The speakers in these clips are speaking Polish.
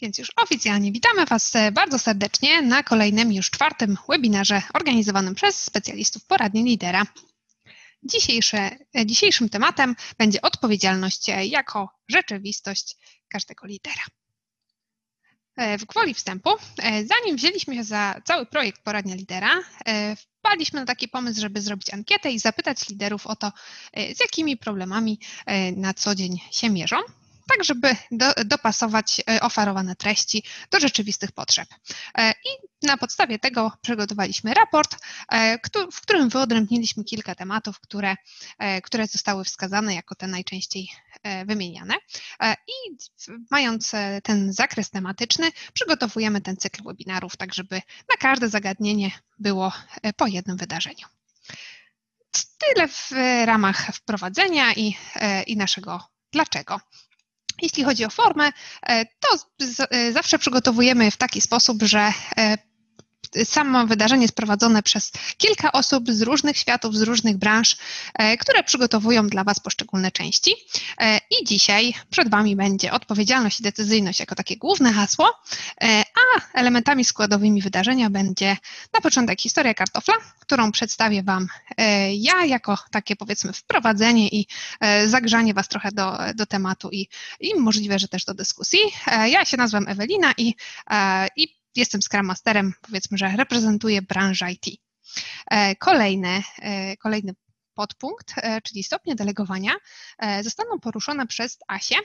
Więc już oficjalnie witamy Was e, bardzo serdecznie na kolejnym, już czwartym webinarze organizowanym przez specjalistów poradni lidera. Dzisiejsze, e, dzisiejszym tematem będzie odpowiedzialność e, jako rzeczywistość każdego lidera. W gwoli wstępu, zanim wzięliśmy się za cały projekt Poradnia Lidera, wpadliśmy na taki pomysł, żeby zrobić ankietę i zapytać liderów o to, z jakimi problemami na co dzień się mierzą tak żeby do, dopasować e, oferowane treści do rzeczywistych potrzeb. E, I na podstawie tego przygotowaliśmy raport, e, w którym wyodrębniliśmy kilka tematów, które, które zostały wskazane jako te najczęściej wymieniane. I mając ten zakres tematyczny, przygotowujemy ten cykl webinarów, tak żeby na każde zagadnienie było po jednym wydarzeniu. Tyle w ramach wprowadzenia i, i naszego dlaczego. Jeśli chodzi o formę, e, to e, zawsze przygotowujemy w taki sposób, że e, samo wydarzenie jest prowadzone przez kilka osób z różnych światów, z różnych branż, które przygotowują dla Was poszczególne części. I dzisiaj przed Wami będzie odpowiedzialność i decyzyjność jako takie główne hasło, a elementami składowymi wydarzenia będzie na początek historia kartofla, którą przedstawię Wam e, ja jako takie powiedzmy wprowadzenie i e, zagrzanie Was trochę do, do tematu i, i możliwe, że też do dyskusji. E, ja się nazywam Ewelina i, i jestem Scrum Masterem, powiedzmy, że reprezentuję branżę IT. Kolejny, kolejny podpunkt, czyli stopnie delegowania, zostaną poruszone przez Asię,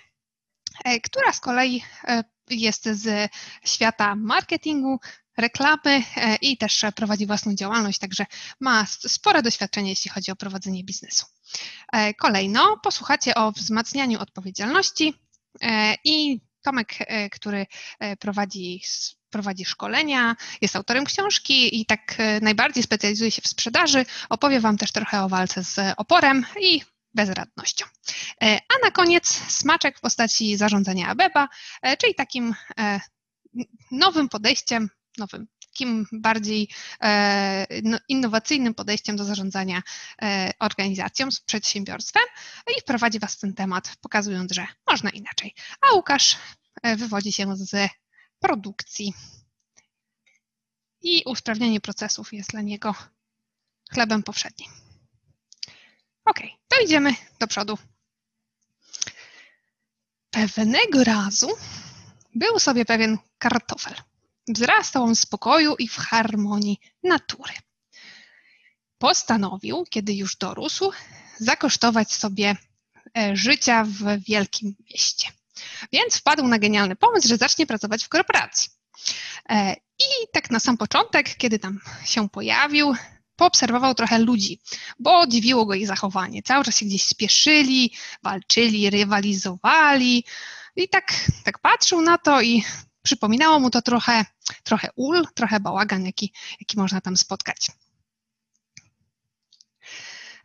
która z kolei jest z świata marketingu, reklamy e, i też prowadzi własną działalność, także ma spore doświadczenie, jeśli chodzi o prowadzenie biznesu. E, kolejno posłuchacie o wzmacnianiu odpowiedzialności e, i Tomek, który prowadzi, prowadzi szkolenia, jest autorem książki i tak najbardziej specjalizuje się w sprzedaży, opowie Wam też trochę o walce z oporem i bezradnością. A na koniec smaczek w postaci zarządzania ABEBA, czyli takim nowym podejściem nowym, takim bardziej e, no, innowacyjnym podejściem do zarządzania e, organizacją, z przedsiębiorstwem i wprowadzi Was w ten temat, pokazując, że można inaczej. A Łukasz e, wywodzi się z produkcji i usprawnienie procesów jest dla niego chlebem powszednim. Ok, to idziemy do przodu. Pewnego razu był sobie pewien kartofel. Wzrastał on w spokoju i w harmonii natury. Postanowił, kiedy już dorósł, zakosztować sobie e, życia w wielkim mieście. Więc wpadł na genialny pomysł, że zacznie pracować w korporacji. E, I tak na sam początek, kiedy tam się pojawił, poobserwował trochę ludzi, bo dziwiło go ich zachowanie. Cały czas się gdzieś spieszyli, walczyli, rywalizowali. I tak, tak patrzył na to i przypominało mu to trochę, trochę ul, trochę bałagan, jaki, jaki można tam spotkać.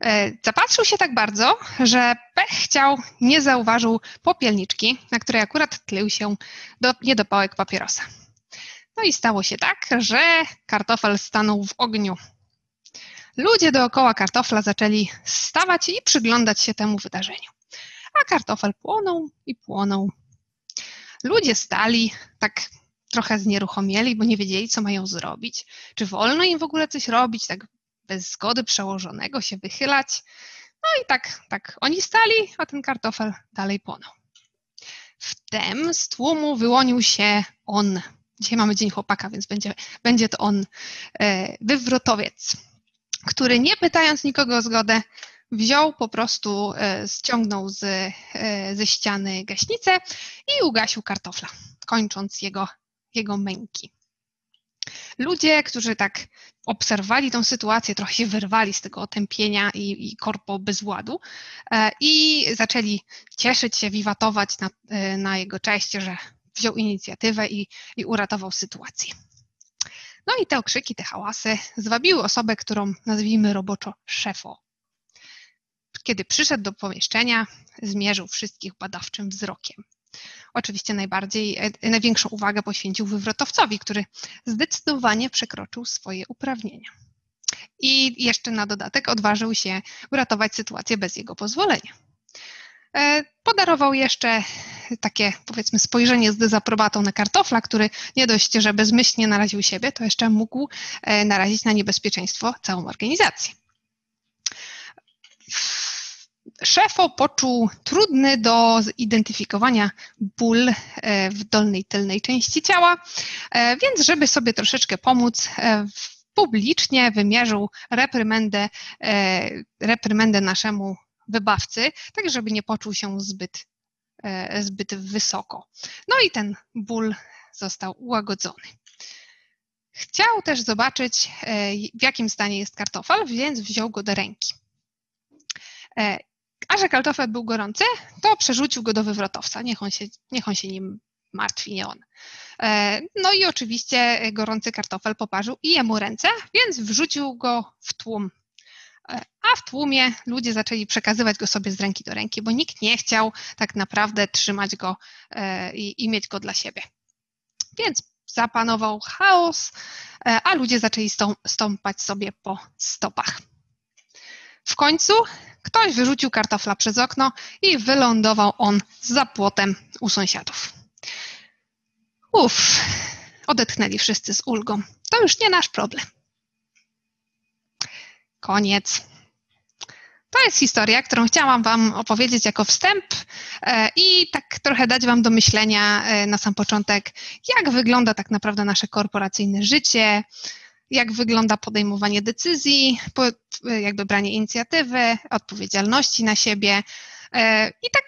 E, zapatrzył się tak bardzo, że pech chciał, nie zauważył popielniczki, na której akurat tlił się do, niedopałek papierosa. No i stało się tak, że kartofel stanął w ogniu. Ludzie dookoła kartofla zaczęli stawać i przyglądać się temu wydarzeniu. A kartofel płonął i płonął Ludzie stali tak trochę znieruchomieli, bo nie wiedzieli, co mają zrobić. Czy wolno im w ogóle coś robić, tak bez zgody przełożonego się wychylać? No i tak, tak oni stali, a ten kartofel dalej płonął. Wtem z tłumu wyłonił się on. Dzisiaj mamy Dzień Chłopaka, więc będzie, będzie to on, e, wywrotowiec, który nie pytając nikogo o zgodę, wziął po prostu, e, ściągnął z, e, ze ściany gaśnicę i ugasił kartofla, kończąc jego, jego męki. Ludzie, którzy tak obserwowali tą sytuację, trochę się wyrwali z tego otępienia i, i korpo bezładu e, i zaczęli cieszyć się, wiwatować na, na jego cześć, że wziął inicjatywę i, i uratował sytuację. No i te okrzyki, te hałasy zwabiły osobę, którą nazwijmy roboczo szefo. Kiedy przyszedł do pomieszczenia, zmierzył wszystkich badawczym wzrokiem. Oczywiście najbardziej, e, największą uwagę poświęcił wywrotowcowi, który zdecydowanie przekroczył swoje uprawnienia. I jeszcze na dodatek odważył się uratować sytuację bez jego pozwolenia. E, podarował jeszcze takie powiedzmy spojrzenie z dezaprobatą na kartofla, który nie dość, że bezmyślnie naraził siebie, to jeszcze mógł e, narazić na niebezpieczeństwo całą organizację. Szefo poczuł trudny do zidentyfikowania ból e, w dolnej tylnej części ciała, e, więc żeby sobie troszeczkę pomóc, publicznie wymierzył reprymendę, reprymendę naszemu wybawcy, tak żeby nie poczuł się zbyt, e, zbyt wysoko. No i ten ból został ułagodzony. Chciał też zobaczyć, e, w jakim stanie jest kartofel, więc wziął go do ręki. E, a że kartofel był gorący, to przerzucił go do wywrotowca. Niech on się, niech on się nim martwi, nie on. No i oczywiście gorący kartofel poparzył i jemu ręce, więc wrzucił go w tłum a w tłumie ludzie zaczęli przekazywać go sobie z ręki do ręki, bo nikt nie chciał tak naprawdę trzymać go e, i, i mieć go dla siebie. Więc zapanował chaos, e, a ludzie zaczęli stąpać sobie po stopach. W końcu ktoś wyrzucił kartofla przez okno i wylądował on za płotem u sąsiadów. Uff, odetchnęli wszyscy z ulgą. To już nie nasz problem. Koniec. To jest historia, którą chciałam Wam opowiedzieć jako wstęp e, i tak trochę dać Wam do myślenia e, na sam początek, jak wygląda tak naprawdę nasze korporacyjne życie, jak wygląda podejmowanie decyzji, jakby branie inicjatywy, odpowiedzialności na siebie. E, I tak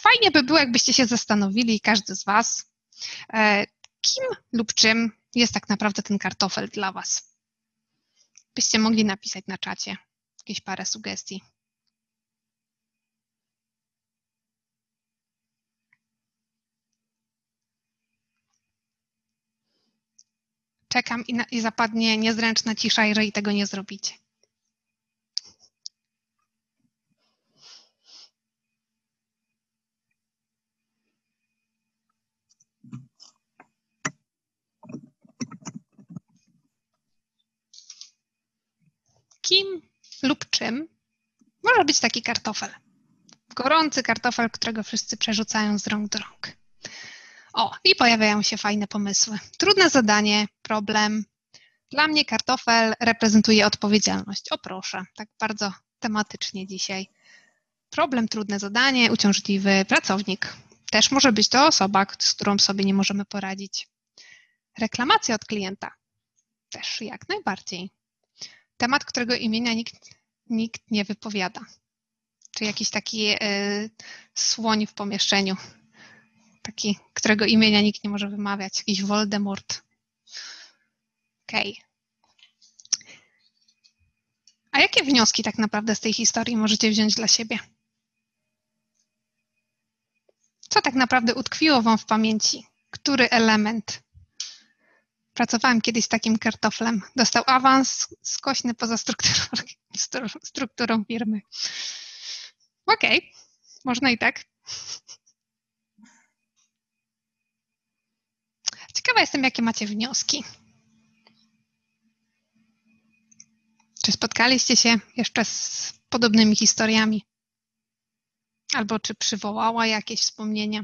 fajnie by było, jakbyście się zastanowili, każdy z Was, kim lub czym jest tak naprawdę ten kartofel dla Was byście mogli napisać na czacie jakieś parę sugestii. Czekam i, na, i zapadnie niezręczna cisza, jeżeli tego nie zrobicie. kim lub czym może być taki kartofel. Gorący kartofel, którego wszyscy przerzucają z rąk do rąk. O, i pojawiają się fajne pomysły. Trudne zadanie, problem. Dla mnie kartofel reprezentuje odpowiedzialność. O proszę, tak bardzo tematycznie dzisiaj. Problem, trudne zadanie, uciążliwy pracownik. Też może być to osoba, z którą sobie nie możemy poradzić. Reklamacja od klienta. Też jak najbardziej temat, którego imienia nikt, nikt nie wypowiada. Czy jakiś taki y, słoń w pomieszczeniu, taki, którego imienia nikt nie może wymawiać, jakiś Voldemort. Okej. Okay. A jakie wnioski tak naprawdę z tej historii możecie wziąć dla siebie? Co tak naprawdę utkwiło Wam w pamięci? Który element Pracowałem kiedyś z takim kartoflem. Dostał awans skośny poza strukturą, strukturą firmy. Okej, okay. można i tak. Ciekawa jestem, jakie macie wnioski. Czy spotkaliście się jeszcze z podobnymi historiami? Albo czy przywołała jakieś wspomnienia?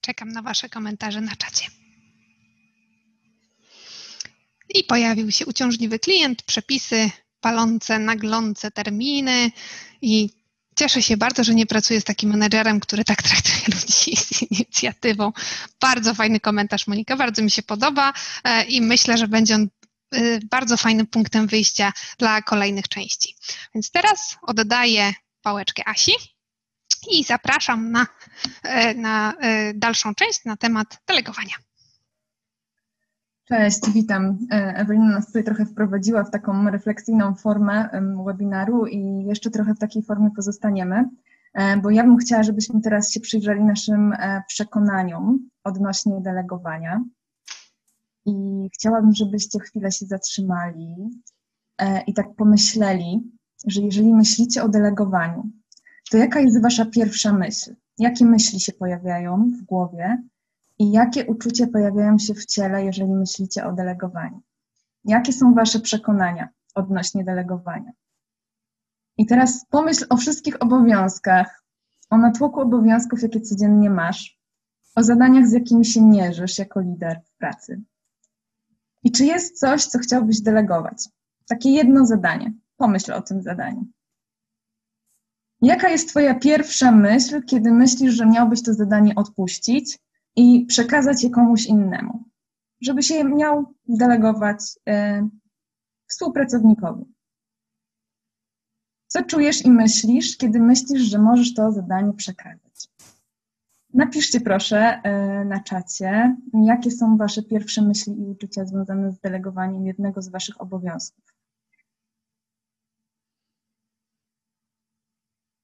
Czekam na Wasze komentarze na czacie. I pojawił się uciążliwy klient, przepisy, palące, naglące terminy i cieszę się bardzo, że nie pracuję z takim menedżerem, który tak traktuje ludzi z inicjatywą. Bardzo fajny komentarz, Monika, bardzo mi się podoba e, i myślę, że będzie on e, bardzo fajnym punktem wyjścia dla kolejnych części. Więc teraz oddaję pałeczkę Asi i zapraszam na, e, na dalszą część na temat delegowania. Cześć, witam. E, Ewelina nas tutaj trochę wprowadziła w taką refleksyjną formę webinaru i jeszcze trochę w takiej formie pozostaniemy, bo ja bym chciała, żebyśmy teraz się przyjrzeli naszym przekonaniom odnośnie delegowania i chciałabym, żebyście chwilę się zatrzymali i tak pomyśleli, że jeżeli myślicie o delegowaniu, to jaka jest Wasza pierwsza myśl? Jakie myśli się pojawiają w głowie I jakie uczucia pojawiają się w ciele, jeżeli myślicie o delegowaniu? Jakie są Wasze przekonania odnośnie delegowania? I teraz pomyśl o wszystkich obowiązkach, o natłoku obowiązków, jakie codziennie masz, o zadaniach, z jakimi się mierzysz jako lider w pracy. I czy jest coś, co chciałbyś delegować? Takie jedno zadanie. Pomyśl o tym zadaniu. Jaka jest Twoja pierwsza myśl, kiedy myślisz, że miałbyś to zadanie odpuścić i przekazać je komuś innemu? Żeby się miał delegować y, współpracownikowi. Co czujesz i myślisz, kiedy myślisz, że możesz to zadanie przekazać? Napiszcie proszę y, na czacie, jakie są Wasze pierwsze myśli i uczucia związane z delegowaniem jednego z Waszych obowiązków.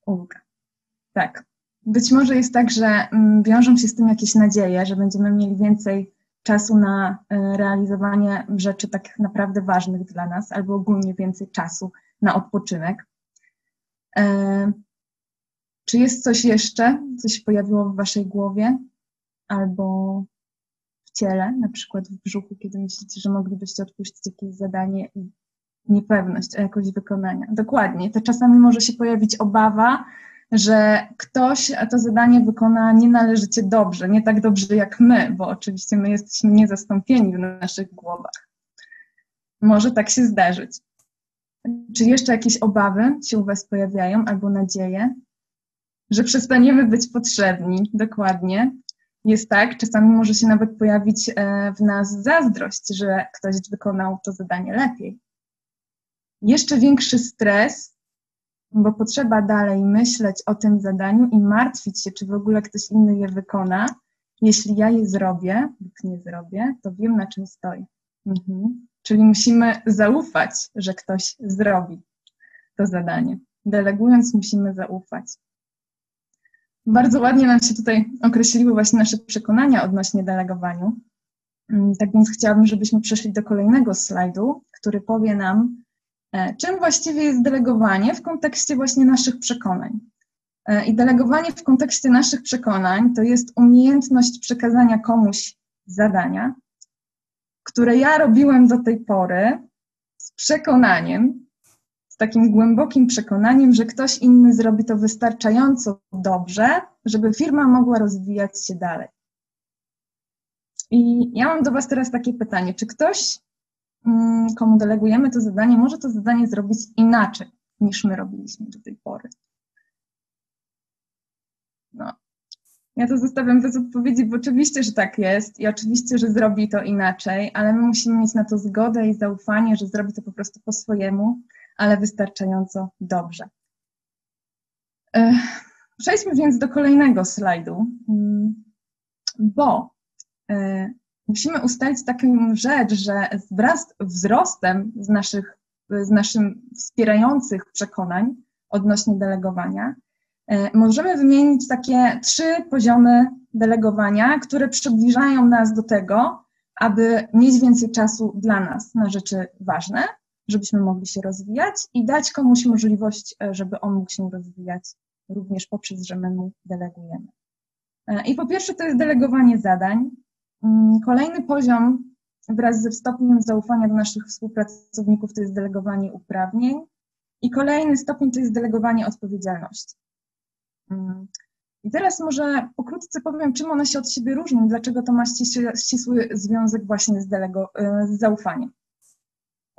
Ulga. Tak. Być może jest tak, że mm, wiążą się z tym jakieś nadzieje, że będziemy mieli więcej czasu na e, realizowanie rzeczy tak naprawdę ważnych dla nas, albo ogólnie więcej czasu na odpoczynek. E, czy jest coś jeszcze, co się pojawiło w Waszej głowie albo w ciele, na przykład w brzuchu, kiedy myślicie, że moglibyście odpuścić jakieś zadanie i niepewność o jakość wykonania. Dokładnie. To czasami może się pojawić obawa, że ktoś to zadanie wykona nienależycie dobrze, nie tak dobrze jak my, bo oczywiście my jesteśmy niezastąpieni w naszych głowach. Może tak się zdarzyć. Czy jeszcze jakieś obawy się u Was pojawiają albo nadzieje, że przestaniemy być potrzebni? Dokładnie. Jest tak, czasami może się nawet pojawić e, w nas zazdrość, że ktoś wykonał to zadanie lepiej jeszcze większy stres, bo potrzeba dalej myśleć o tym zadaniu i martwić się, czy w ogóle ktoś inny je wykona. Jeśli ja je zrobię lub nie zrobię, to wiem, na czym stoi. Mhm. Czyli musimy zaufać, że ktoś zrobi to zadanie. Delegując, musimy zaufać. Bardzo ładnie nam się tutaj określiły właśnie nasze przekonania odnośnie delegowaniu. Mm, tak więc chciałabym, żebyśmy przeszli do kolejnego slajdu, który powie nam, czym właściwie jest delegowanie w kontekście właśnie naszych przekonań? E, I delegowanie w kontekście naszych przekonań to jest umiejętność przekazania komuś zadania, które ja robiłem do tej pory z przekonaniem, z takim głębokim przekonaniem, że ktoś inny zrobi to wystarczająco dobrze, żeby firma mogła rozwijać się dalej. I ja mam do Was teraz takie pytanie: czy ktoś komu delegujemy to zadanie, może to zadanie zrobić inaczej niż my robiliśmy do tej pory. No. Ja to zostawiam bez odpowiedzi, bo oczywiście, że tak jest i oczywiście, że zrobi to inaczej, ale my musimy mieć na to zgodę i zaufanie, że zrobi to po prostu po swojemu, ale wystarczająco dobrze. Przejdźmy więc do kolejnego slajdu, mm, bo e, musimy ustalić taką rzecz, że wraz wzrostem z naszych, z naszym wspierających przekonań odnośnie delegowania, e, możemy wymienić takie trzy poziomy delegowania, które przybliżają nas do tego, aby mieć więcej czasu dla nas na rzeczy ważne, żebyśmy mogli się rozwijać i dać komuś możliwość, e, żeby on mógł się rozwijać również poprzez, że my mu delegujemy. E, I po pierwsze to jest delegowanie zadań, kolejny poziom wraz ze stopniem zaufania do naszych współpracowników to jest delegowanie uprawnień i kolejny stopień to jest delegowanie odpowiedzialności. Mm. I teraz może pokrótce powiem, czym one się od siebie różnią, dlaczego to ma ścisły związek właśnie z, delego, e, z zaufaniem.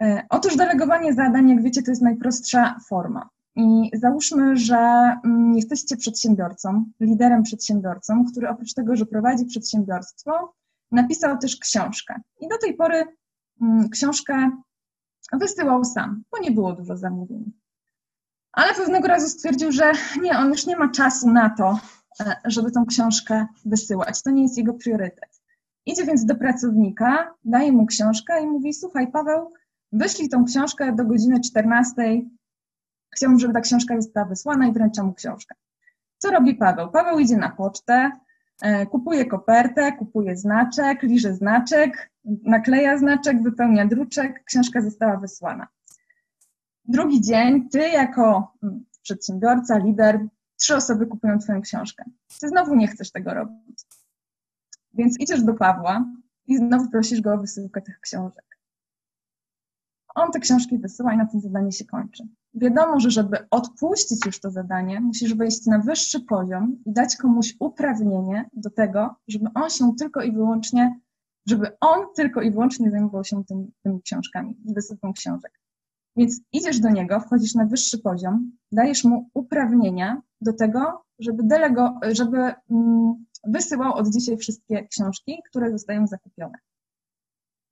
E, otóż delegowanie zadań, jak wiecie, to jest najprostsza forma. I załóżmy, że mm, jesteście przedsiębiorcą, liderem przedsiębiorcą, który oprócz tego, że prowadzi przedsiębiorstwo, napisał też książkę. I do tej pory mm, książkę wysyłał sam, bo nie było dużo zamówień. Ale pewnego razu stwierdził, że nie, on już nie ma czasu na to, e, żeby tą książkę wysyłać. To nie jest jego priorytet. Idzie więc do pracownika, daje mu książkę i mówi: Słuchaj, Paweł, wyślij tą książkę do godziny 14. Chciałbym, żeby ta książka została wysłana i wręcza mu książkę. Co robi Paweł? Paweł idzie na pocztę, kupuje kopertę, kupuje znaczek, liże znaczek, nakleja znaczek, wypełnia druczek, książka została wysłana. Drugi dzień, ty jako mm, przedsiębiorca, lider, trzy osoby kupują twoją książkę. Ty znowu nie chcesz tego robić. Więc idziesz do Pawła i znowu prosisz go o wysyłkę tych książek. On te książki wysyła i na tym zadanie się kończy. Wiadomo, że żeby odpuścić już to zadanie, musisz wejść na wyższy poziom i dać komuś uprawnienie do tego, żeby on się tylko i wyłącznie, żeby on tylko i wyłącznie zajmował się tym, tymi książkami, wysyłką książek. Więc idziesz do niego, wchodzisz na wyższy poziom, dajesz mu uprawnienia do tego, żeby, delego, żeby mm, wysyłał od dzisiaj wszystkie książki, które zostają zakupione.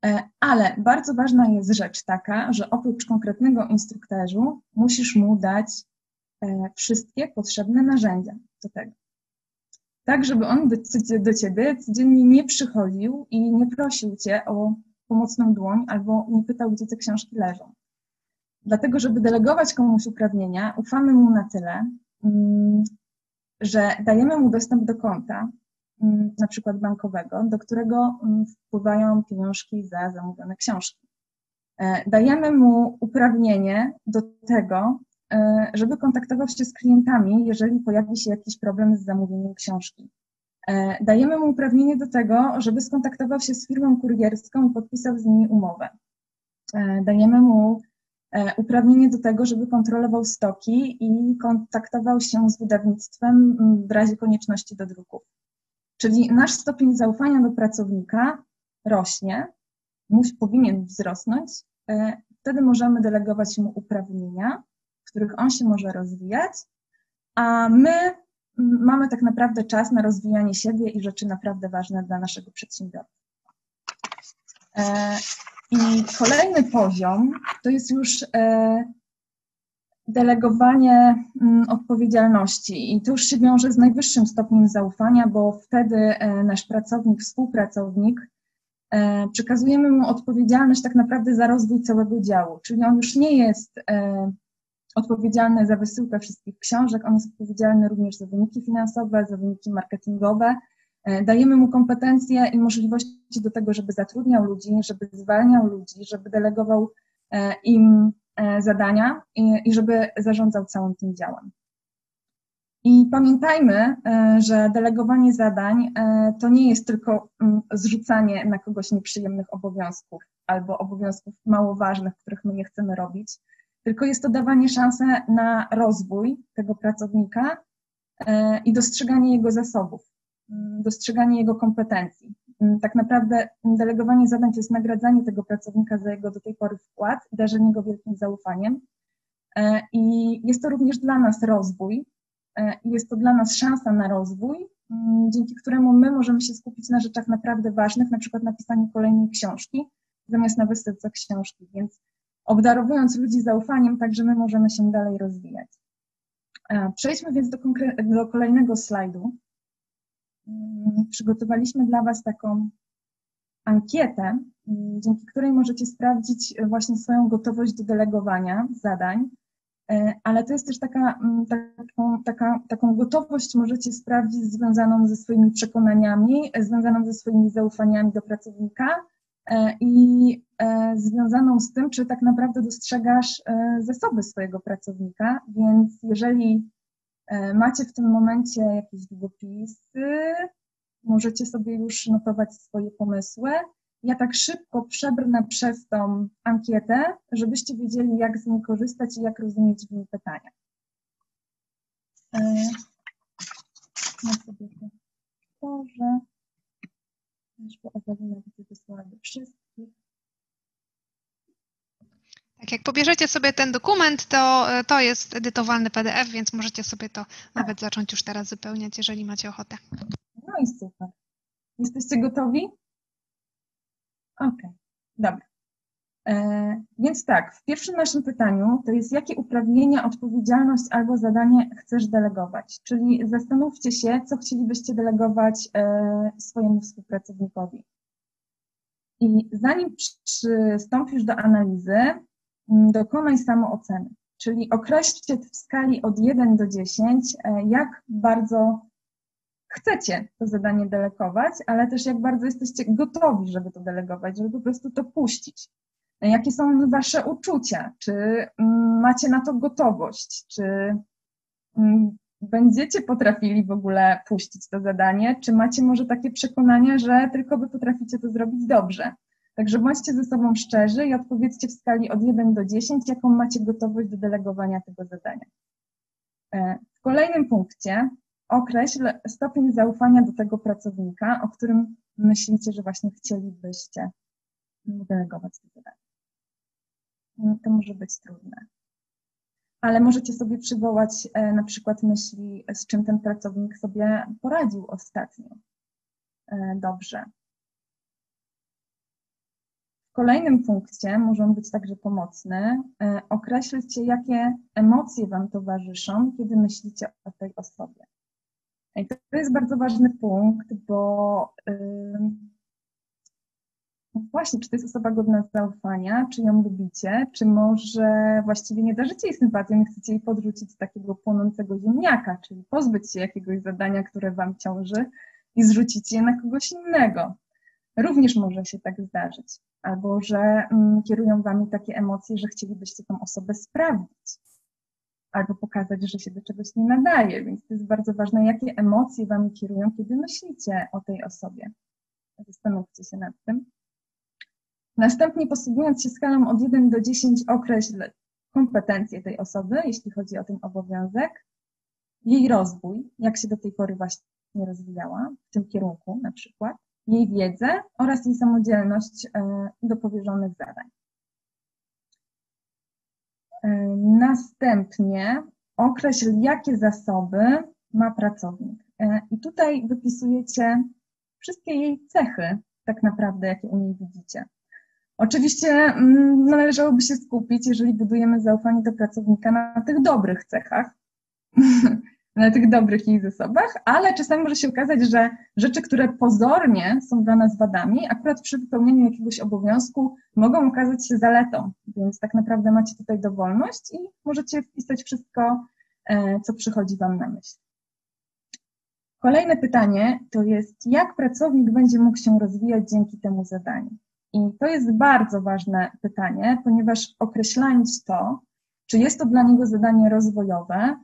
E, ale bardzo ważna jest rzecz taka, że oprócz konkretnego instruktażu musisz mu dać e, wszystkie potrzebne narzędzia do tego. Tak, żeby on do, ciebie codziennie nie przychodził i nie prosił cię o pomocną dłoń albo nie pytał, gdzie te książki leżą. Dlatego, żeby delegować komuś uprawnienia, ufamy mu na tyle, mm, że dajemy mu dostęp do konta, na przykład bankowego, do którego mm, wpływają pieniążki za zamówione książki. E, dajemy mu uprawnienie do tego, e, żeby kontaktował się z klientami, jeżeli pojawi się jakiś problem z zamówieniem książki. E, dajemy mu uprawnienie do tego, żeby skontaktował się z firmą kurierską i podpisał z nimi umowę. Dajemy mu uprawnienie do tego, żeby kontrolował stoki i kontaktował się z wydawnictwem w razie konieczności do druków. Czyli nasz stopień zaufania do pracownika rośnie, musi, powinien wzrosnąć. E, wtedy możemy delegować mu uprawnienia, w których on się może rozwijać, a my mamy tak naprawdę czas na rozwijanie siebie i rzeczy naprawdę ważne dla naszego przedsiębiorcy. E, i kolejny poziom to jest już e, delegowanie mm, odpowiedzialności. I to już się wiąże z najwyższym stopniem zaufania, bo wtedy e, nasz pracownik, współpracownik, e, przekazujemy mu odpowiedzialność tak naprawdę za rozwój całego działu. Czyli on już nie jest odpowiedzialny za wysyłkę wszystkich książek, on jest odpowiedzialny również za wyniki finansowe, za wyniki marketingowe, E, dajemy mu kompetencje i możliwości do tego, żeby zatrudniał ludzi, żeby zwalniał ludzi, żeby delegował e, im e, zadania i, żeby zarządzał całym tym działem. I pamiętajmy, że delegowanie zadań to nie jest tylko mm, zrzucanie na kogoś nieprzyjemnych obowiązków albo obowiązków mało ważnych, których my nie chcemy robić, tylko jest to dawanie szansy na rozwój tego pracownika i dostrzeganie jego zasobów. Mm, dostrzeganie jego kompetencji. Mm, tak naprawdę delegowanie zadań to jest nagradzanie tego pracownika za jego do tej pory wkład darzenie go wielkim zaufaniem. E, I jest to również dla nas rozwój, e, jest to dla nas szansa na rozwój, mm, dzięki któremu my możemy się skupić na rzeczach naprawdę ważnych, na przykład na pisaniu kolejnej książki, zamiast na wysyłce książki. Więc obdarowując ludzi zaufaniem, także my możemy się dalej rozwijać. E, przejdźmy więc do, do kolejnego slajdu. Mm, przygotowaliśmy dla Was taką ankietę, mm, dzięki której możecie sprawdzić e, właśnie swoją gotowość do delegowania zadań, e, ale to jest też taka, mm, taką, taka, taką gotowość możecie sprawdzić związaną ze swoimi przekonaniami, e, związaną ze swoimi zaufaniami do pracownika i związaną z tym, czy tak naprawdę dostrzegasz zasoby swojego pracownika, więc jeżeli macie w tym momencie jakieś długopisy, możecie sobie już notować swoje pomysły. Ja tak szybko przebrnę przez tą ankietę, żebyście wiedzieli, jak z niej korzystać i jak rozumieć w niej pytania. E, ja sobie to do wszystkich. Tak, jak pobierzecie sobie ten dokument, to e, to jest edytowalny PDF, więc możecie sobie to nawet zacząć już teraz wypełniać, jeżeli macie ochotę. No i super. Jesteście gotowi? Okej, okay. dobra. E, więc tak, w pierwszym naszym pytaniu to jest, jakie uprawnienia, odpowiedzialność albo zadanie chcesz delegować? Czyli zastanówcie się, co chcielibyście delegować e, swojemu współpracownikowi. I zanim przystąpisz do analizy, dokonaj samooceny. Czyli określcie w skali od 1 do 10, e, jak bardzo chcecie to zadanie delegować, ale też jak bardzo jesteście gotowi, żeby to delegować, żeby po prostu to puścić. E, jakie są Wasze uczucia? Czy mm, macie na to gotowość? Czy mm, będziecie potrafili w ogóle puścić to zadanie, czy macie może takie przekonanie, że tylko wy potraficie to zrobić dobrze. Także bądźcie ze sobą szczerzy i odpowiedzcie w skali od 1 do 10, jaką macie gotowość do delegowania tego zadania. E, w kolejnym punkcie określ stopień zaufania do tego pracownika, o którym myślicie, że właśnie chcielibyście delegować to zadanie. No, to może być trudne. Ale możecie sobie przywołać e, na przykład myśli, z czym ten pracownik sobie poradził ostatnio. E, dobrze. Kolejnym punkcie może być także pomocny. E, określcie, jakie emocje Wam towarzyszą, kiedy myślicie o tej osobie. I to jest bardzo ważny punkt, bo no właśnie, czy to jest osoba godna zaufania, czy ją lubicie, czy może właściwie nie darzycie jej sympatią i chcecie jej podrzucić takiego płonącego ziemniaka, czyli pozbyć się jakiegoś zadania, które wam ciąży i zrzucić je na kogoś innego. Również może się tak zdarzyć. Albo, że mm, kierują wami takie emocje, że chcielibyście tą osobę sprawdzić. Albo pokazać, że się do czegoś nie nadaje. Więc to jest bardzo ważne, jakie emocje wami kierują, kiedy myślicie o tej osobie. Zastanówcie się nad tym. Następnie posługując się skalą od 1 do 10 określ kompetencje tej osoby, jeśli chodzi o ten obowiązek, jej rozwój, jak się do tej pory właśnie rozwijała, w tym kierunku na przykład, jej wiedzę oraz jej samodzielność e, do powierzonych zadań. E, następnie określ, jakie zasoby ma pracownik. E, I tutaj wypisujecie wszystkie jej cechy, tak naprawdę, jakie u niej widzicie. Oczywiście mm, należałoby się skupić, jeżeli budujemy zaufanie do pracownika na tych dobrych cechach, na tych dobrych jej zasobach, ale czasami może się okazać, że rzeczy, które pozornie są dla nas wadami, akurat przy wypełnieniu jakiegoś obowiązku mogą okazać się zaletą, więc tak naprawdę macie tutaj dowolność i możecie wpisać wszystko, e, co przychodzi Wam na myśl. Kolejne pytanie to jest, jak pracownik będzie mógł się rozwijać dzięki temu zadaniu? I to jest bardzo ważne pytanie, ponieważ określając to, czy jest to dla niego zadanie rozwojowe,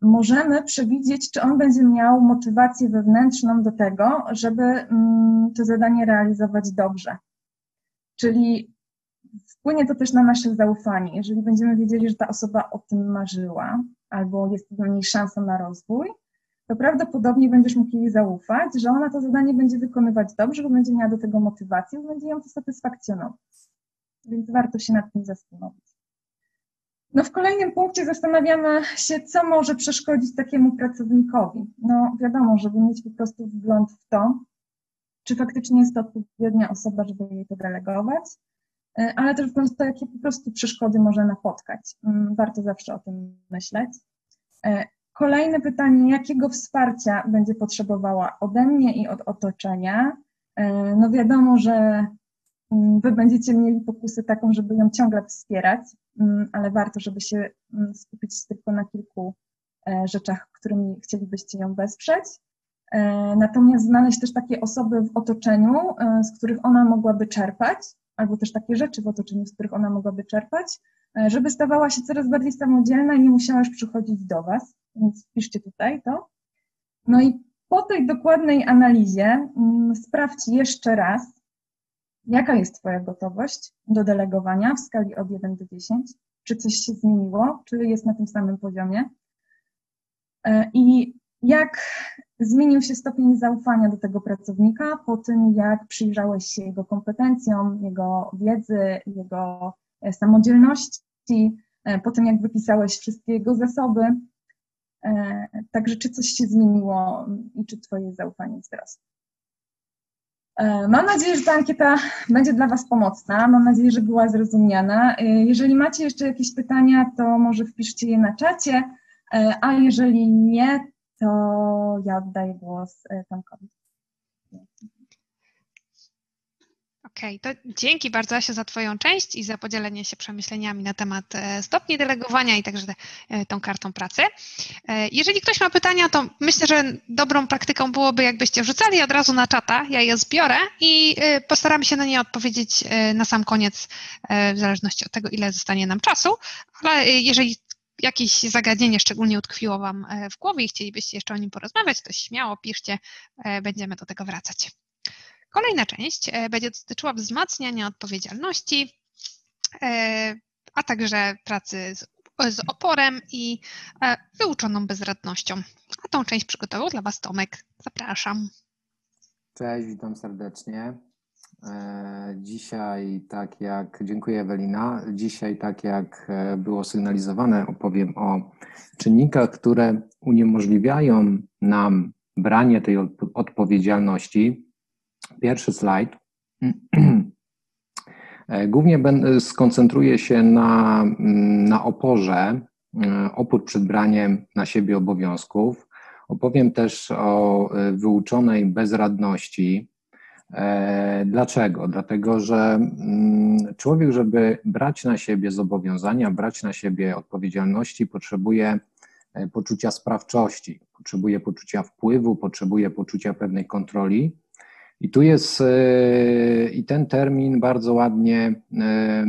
możemy przewidzieć, czy on będzie miał motywację wewnętrzną do tego, żeby mm, to zadanie realizować dobrze. Czyli wpłynie to też na nasze zaufanie. Jeżeli będziemy wiedzieli, że ta osoba o tym marzyła, albo jest dla niej szansa na rozwój, to prawdopodobnie będziesz mógł jej zaufać, że ona to zadanie będzie wykonywać dobrze, bo będzie miała do tego motywację, bo będzie ją to satysfakcjonować. Więc warto się nad tym zastanowić. No w kolejnym punkcie zastanawiamy się, co może przeszkodzić takiemu pracownikowi. No wiadomo, żeby mieć po prostu wgląd w to, czy faktycznie jest to odpowiednia osoba, żeby jej to delegować, e, ale też w to, jakie po prostu przeszkody może napotkać. Mm, warto zawsze o tym myśleć. E, Kolejne pytanie, jakiego wsparcia będzie potrzebowała ode mnie i od otoczenia? E, no wiadomo, że Wy będziecie mieli pokusę taką, żeby ją ciągle wspierać, mm, ale warto, żeby się mm, skupić tylko na kilku e, rzeczach, którymi chcielibyście ją wesprzeć. E, natomiast znaleźć też takie osoby w otoczeniu, z których ona mogłaby czerpać, albo też takie rzeczy w otoczeniu, z których ona mogłaby czerpać, żeby stawała się coraz bardziej samodzielna i nie musiała już przychodzić do Was więc wpiszcie tutaj to. No i po tej dokładnej analizie mm, sprawdź jeszcze raz, jaka jest Twoja gotowość do delegowania w skali od 1 do 10, czy coś się zmieniło, czy jest na tym samym poziomie? E, i jak zmienił się stopień zaufania do tego pracownika po tym, jak przyjrzałeś się jego kompetencjom, jego wiedzy, jego e, samodzielności, e, po tym, jak wypisałeś wszystkie jego zasoby, także czy coś się zmieniło i czy Twoje zaufanie wzrosło? E, mam nadzieję, że ta ankieta będzie dla Was pomocna. Mam nadzieję, że była zrozumiana. E, jeżeli macie jeszcze jakieś pytania, to może wpiszcie je na czacie, a jeżeli nie, to ja oddaję głos Tomkowi. Okej, okay, to dzięki bardzo Asiu za Twoją część i za podzielenie się przemyśleniami na temat e, stopni delegowania i także e, tą kartą pracy. E, jeżeli ktoś ma pytania, to myślę, że dobrą praktyką byłoby, jakbyście wrzucali od razu na czata, ja je zbiorę i postaramy się na nie odpowiedzieć na sam koniec, w zależności od tego, ile zostanie nam czasu, ale jeżeli jakieś zagadnienie szczególnie utkwiło Wam w głowie i chcielibyście jeszcze o nim porozmawiać, to śmiało piszcie, będziemy do tego wracać. Kolejna część będzie dotyczyła wzmacniania odpowiedzialności, a także pracy z z oporem i e, wyuczoną bezradnością. A tą część przygotował dla Was Tomek. Zapraszam. Cześć, witam serdecznie. E, dzisiaj, tak jak, dziękuję Ewelina. Dzisiaj, tak jak e, było sygnalizowane, opowiem o czynnikach, które uniemożliwiają nam branie tej odpowiedzialności. Pierwszy slajd. E, głównie skoncentruję się na, mm, na oporze, e, opór przed braniem na siebie obowiązków. Opowiem też o e, wyuczonej bezradności. Dlaczego? Dlatego, że mm, człowiek, żeby brać na siebie zobowiązania, brać na siebie odpowiedzialności, potrzebuje poczucia sprawczości, potrzebuje poczucia wpływu, potrzebuje poczucia pewnej kontroli. I tu jest, e, i ten termin bardzo ładnie e,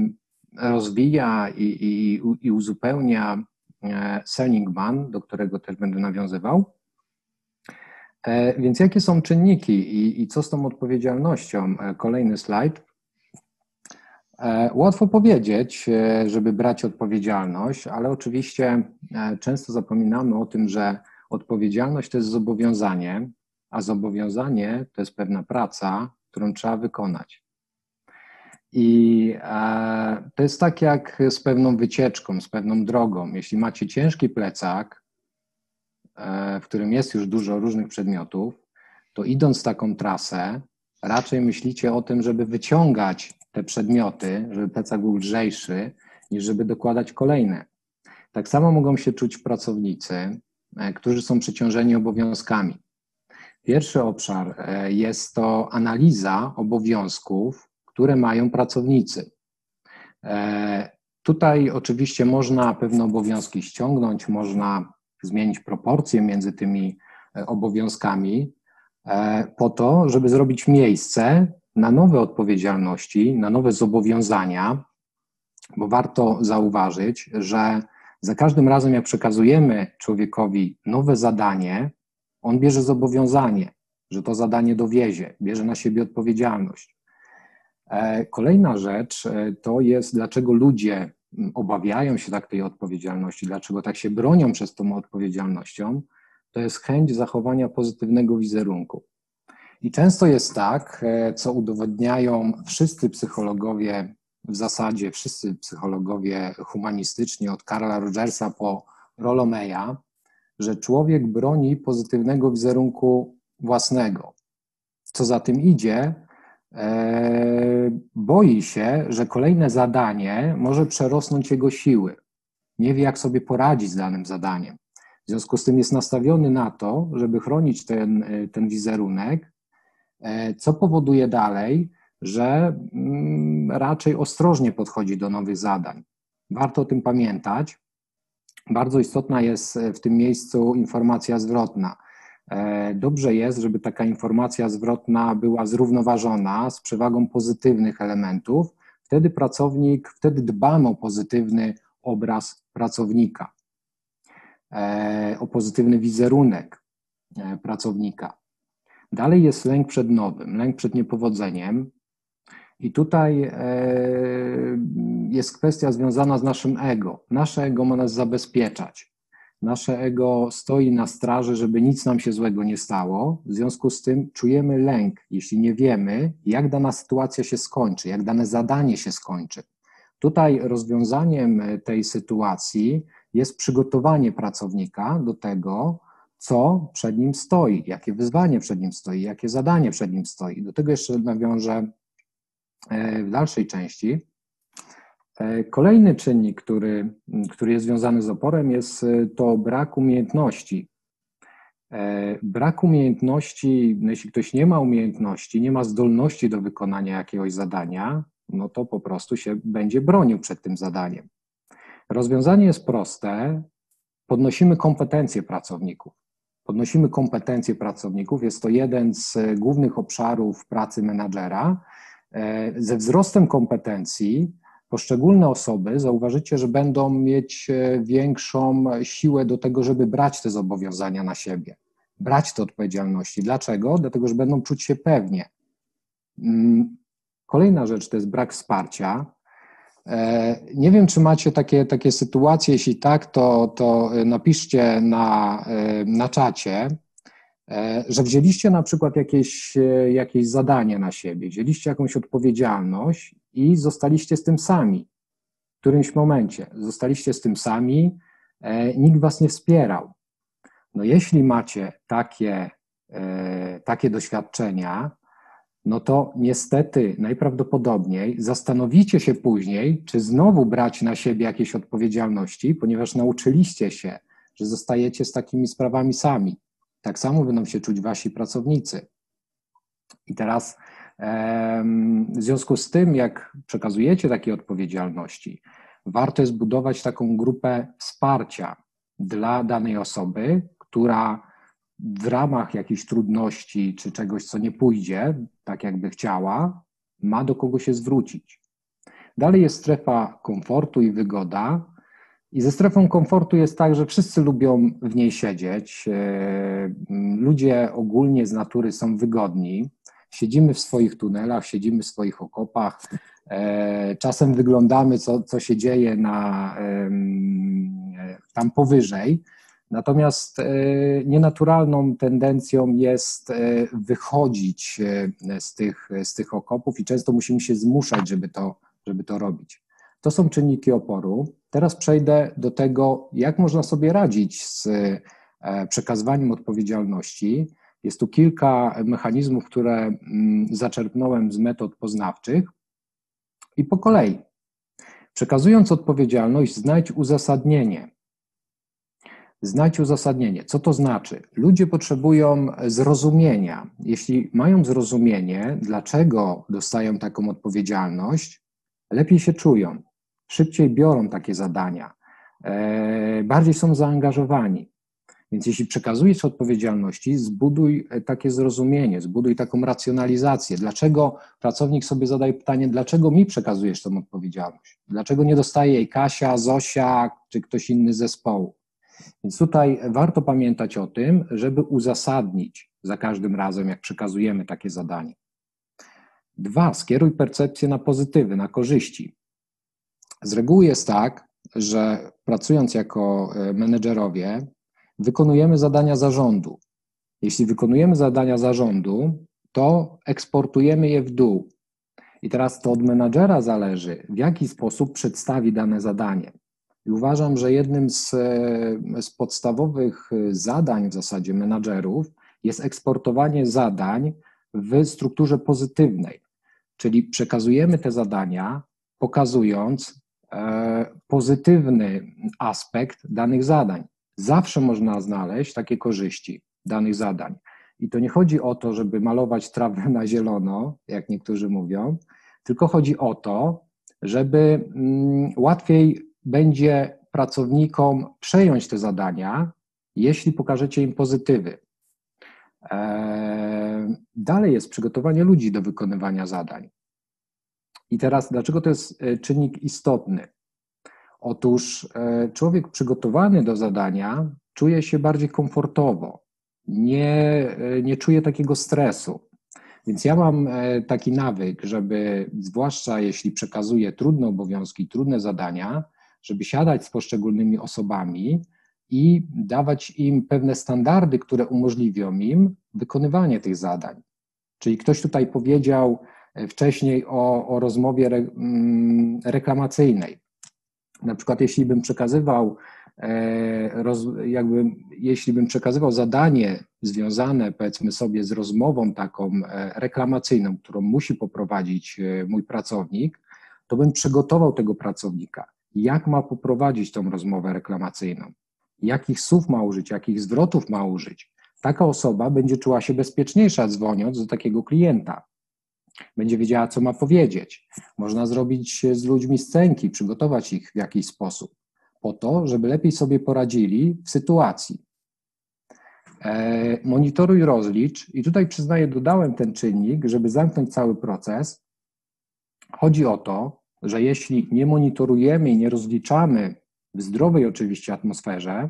rozwija i, i, i uzupełnia e, Seligman, do którego też będę nawiązywał. Więc jakie są czynniki i, i co z tą odpowiedzialnością? Kolejny slajd. Łatwo powiedzieć, żeby brać odpowiedzialność, ale oczywiście często zapominamy o tym, że odpowiedzialność to jest zobowiązanie, a zobowiązanie to jest pewna praca, którą trzeba wykonać. I e, to jest tak jak z pewną wycieczką, z pewną drogą. Jeśli macie ciężki plecak, e, w którym jest już dużo różnych przedmiotów, to idąc taką trasę, raczej myślicie o tym, żeby wyciągać te przedmioty, żeby plecak był lżejszy, niż żeby dokładać kolejne. Tak samo mogą się czuć pracownicy, e, którzy są przeciążeni obowiązkami. Pierwszy obszar e, jest to analiza obowiązków, które mają pracownicy. E, tutaj oczywiście można pewne obowiązki ściągnąć, można zmienić proporcje między tymi e, obowiązkami, po to, żeby zrobić miejsce na nowe odpowiedzialności, na nowe zobowiązania, bo warto zauważyć, że za każdym razem, jak przekazujemy człowiekowi nowe zadanie, on bierze zobowiązanie, że to zadanie dowiezie, bierze na siebie odpowiedzialność. E, kolejna rzecz e, to jest, dlaczego ludzie obawiają się tak tej odpowiedzialności, dlaczego tak się bronią przez tą odpowiedzialnością, to jest chęć zachowania pozytywnego wizerunku. I często jest tak, e, co udowodniają wszyscy psychologowie, w zasadzie wszyscy psychologowie humanistyczni, od Karla Rogersa po Rollomeya, że człowiek broni pozytywnego wizerunku własnego. Co za tym idzie, e, boi się, że kolejne zadanie może przerosnąć jego siły. Nie wie, jak sobie poradzić z danym zadaniem. W związku z tym jest nastawiony na to, żeby chronić ten, e, ten wizerunek, e, co powoduje dalej, że mm, raczej ostrożnie podchodzi do nowych zadań. Warto o tym pamiętać, bardzo istotna jest e, w tym miejscu informacja zwrotna. E, dobrze jest, żeby taka informacja zwrotna była zrównoważona z przewagą pozytywnych elementów. Wtedy pracownik, wtedy dbamy o pozytywny obraz pracownika, e, o pozytywny wizerunek pracownika. Dalej jest lęk przed nowym, lęk przed niepowodzeniem. I tutaj e, jest kwestia związana z naszym ego. Nasze ego ma nas zabezpieczać. Nasze ego stoi na straży, żeby nic nam się złego nie stało. W związku z tym czujemy lęk, jeśli nie wiemy, jak dana sytuacja się skończy, jak dane zadanie się skończy. Tutaj rozwiązaniem tej sytuacji jest przygotowanie pracownika do tego, co przed nim stoi, jakie wyzwanie przed nim stoi, jakie zadanie przed nim stoi. Do tego jeszcze nawiążę E, w dalszej części. E, kolejny czynnik, który, który jest związany z oporem, jest e, to brak umiejętności. Brak umiejętności, no jeśli ktoś nie ma umiejętności, nie ma zdolności do wykonania jakiegoś zadania, no to po prostu się będzie bronił przed tym zadaniem. Rozwiązanie jest proste. Podnosimy kompetencje pracowników. Podnosimy kompetencje pracowników. Jest to jeden z głównych obszarów pracy menadżera, E, ze wzrostem kompetencji poszczególne osoby zauważycie, że będą mieć e, większą siłę do tego, żeby brać te zobowiązania na siebie, brać te odpowiedzialności. Dlaczego? Dlatego, że będą czuć się pewnie. Mm, kolejna rzecz to jest brak wsparcia. E, nie wiem, czy macie takie, takie sytuacje. Jeśli tak, to, to napiszcie na, e, na czacie, że wzięliście na przykład jakieś, jakieś zadanie na siebie, wzięliście jakąś odpowiedzialność i zostaliście z tym sami. W którymś momencie zostaliście z tym sami, e, nikt was nie wspierał. No jeśli macie takie, e, takie doświadczenia, no to niestety najprawdopodobniej zastanowicie się później, czy znowu brać na siebie jakieś odpowiedzialności, ponieważ nauczyliście się, że zostajecie z takimi sprawami sami. Tak samo będą się czuć wasi pracownicy. I teraz w związku z tym, jak przekazujecie takie odpowiedzialności, warto jest budować taką grupę wsparcia dla danej osoby, która w ramach jakichś trudności czy czegoś, co nie pójdzie tak, jakby chciała, ma do kogo się zwrócić. Dalej jest strefa komfortu i wygoda. I ze strefą komfortu jest tak, że wszyscy lubią w niej siedzieć. Ludzie ogólnie z natury są wygodni. Siedzimy w swoich tunelach, siedzimy w swoich okopach, e, czasem wyglądamy, co, co się dzieje na, tam powyżej. Natomiast e, nienaturalną tendencją jest e, wychodzić z tych, z tych okopów i często musimy się zmuszać, żeby to, żeby to robić. To są czynniki oporu. Teraz przejdę do tego, jak można sobie radzić z przekazywaniem odpowiedzialności jest tu kilka mechanizmów, które mm, zaczerpnąłem z metod poznawczych i po kolei. Przekazując odpowiedzialność, znajdź uzasadnienie. Znajdź uzasadnienie. Co to znaczy? Ludzie potrzebują zrozumienia. Jeśli mają zrozumienie, dlaczego dostają taką odpowiedzialność, lepiej się czują, szybciej biorą takie zadania, e, bardziej są zaangażowani. Więc jeśli przekazujesz odpowiedzialności, zbuduj e, takie zrozumienie, zbuduj taką racjonalizację. Dlaczego pracownik sobie zadaje pytanie, dlaczego mi przekazujesz tą odpowiedzialność? Dlaczego nie dostaje jej Kasia, Zosia czy ktoś inny z zespołu? Więc tutaj warto pamiętać o tym, żeby uzasadnić za każdym razem, jak przekazujemy takie zadanie. Dwa, skieruj percepcję na pozytywy, na korzyści. Z reguły jest tak, że pracując jako e, menedżerowie, wykonujemy zadania zarządu. Jeśli wykonujemy zadania zarządu, to eksportujemy je w dół. I teraz to od menadżera zależy, w jaki sposób przedstawi dane zadanie. I uważam, że jednym z, z podstawowych zadań w zasadzie menadżerów jest eksportowanie zadań w strukturze pozytywnej, czyli przekazujemy te zadania, pokazując e, pozytywny aspekt danych zadań. Zawsze można znaleźć takie korzyści danych zadań. I to nie chodzi o to, żeby malować trawę na zielono, jak niektórzy mówią, tylko chodzi o to, żeby mm, łatwiej będzie pracownikom przejąć te zadania, jeśli pokażecie im pozytywy. E, dalej jest przygotowanie ludzi do wykonywania zadań. I teraz, dlaczego to jest e, czynnik istotny? Otóż e, człowiek przygotowany do zadania czuje się bardziej komfortowo, nie, e, nie czuje takiego stresu. Więc ja mam taki nawyk, żeby, zwłaszcza jeśli przekazuję trudne obowiązki, trudne zadania, żeby siadać z poszczególnymi osobami i dawać im pewne standardy, które umożliwią im wykonywanie tych zadań. Czyli ktoś tutaj powiedział wcześniej o, o rozmowie re, mm, reklamacyjnej. Na przykład, jeśli bym przekazywał, e, jakby, jeśli bym przekazywał zadanie związane, powiedzmy sobie, z rozmową taką e, reklamacyjną, którą musi poprowadzić e, mój pracownik, to bym przygotował tego pracownika, jak ma poprowadzić tą rozmowę reklamacyjną, jakich słów ma użyć, jakich zwrotów ma użyć. Taka osoba będzie czuła się bezpieczniejsza dzwoniąc do takiego klienta będzie wiedziała, co ma powiedzieć. Można zrobić z ludźmi scenki, przygotować ich w jakiś sposób, po to, żeby lepiej sobie poradzili w sytuacji. E, monitoruj, rozlicz, i tutaj przyznaję, dodałem ten czynnik, żeby zamknąć cały proces. Chodzi o to, że jeśli nie monitorujemy i nie rozliczamy w zdrowej oczywiście atmosferze,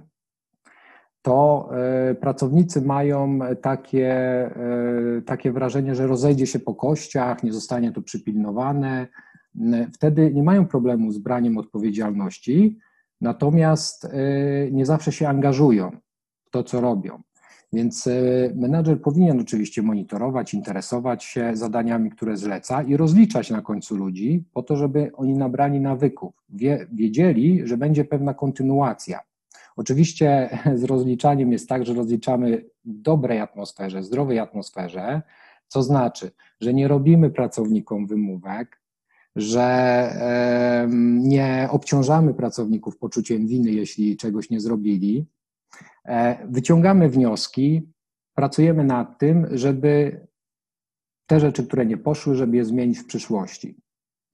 to e, pracownicy mają takie, e, takie wrażenie, że rozejdzie się po kościach, nie zostanie to przypilnowane. Wtedy nie mają problemu z braniem odpowiedzialności, natomiast e, nie zawsze się angażują w to, co robią. Więc menadżer powinien oczywiście monitorować, interesować się zadaniami, które zleca i rozliczać na końcu ludzi, po to, żeby oni nabrali nawyków, wie, wiedzieli, że będzie pewna kontynuacja Oczywiście z rozliczaniem jest tak, że rozliczamy w dobrej atmosferze, zdrowej atmosferze, co znaczy, że nie robimy pracownikom wymówek, że nie obciążamy pracowników poczuciem winy, jeśli czegoś nie zrobili. E, wyciągamy wnioski, pracujemy nad tym, żeby te rzeczy, które nie poszły, żeby je zmienić w przyszłości.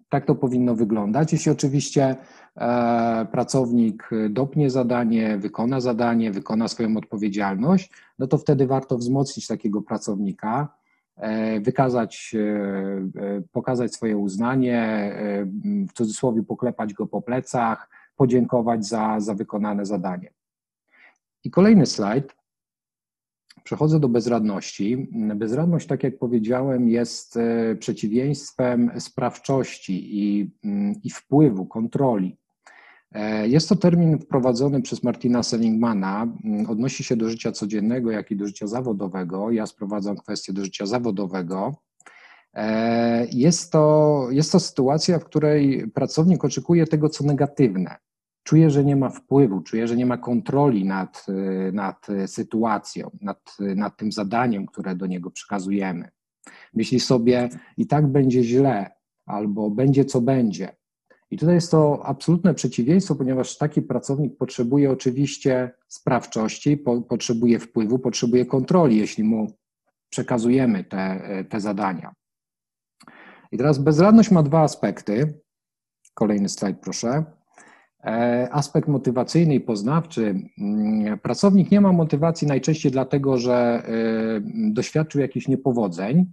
Tak to powinno wyglądać. Jeśli oczywiście e, pracownik dopnie zadanie, wykona zadanie, wykona swoją odpowiedzialność, no to wtedy warto wzmocnić takiego pracownika, e, wykazać, e, pokazać swoje uznanie, w cudzysłowie poklepać go po plecach, podziękować za, za wykonane zadanie. I kolejny slajd. Przechodzę do bezradności. Bezradność, tak jak powiedziałem, jest e, przeciwieństwem sprawczości i, mm, i wpływu, kontroli. E, jest to termin wprowadzony przez Martina Seligmana. Mm, odnosi się do życia codziennego, jak i do życia zawodowego. Ja sprowadzam kwestię do życia zawodowego. E, jest to, jest to sytuacja, w której pracownik oczekuje tego, co negatywne czuje, że nie ma wpływu, czuje, że nie ma kontroli nad, nad sytuacją, nad, nad tym zadaniem, które do niego przekazujemy. Myśli sobie, i tak będzie źle, albo będzie co będzie. I tutaj jest to absolutne przeciwieństwo, ponieważ taki pracownik potrzebuje oczywiście sprawczości, po, potrzebuje wpływu, potrzebuje kontroli, jeśli mu przekazujemy te, te zadania. I teraz bezradność ma dwa aspekty. Kolejny slajd, proszę. E, aspekt motywacyjny i poznawczy. Mm, pracownik nie ma motywacji najczęściej dlatego, że e, doświadczył jakichś niepowodzeń.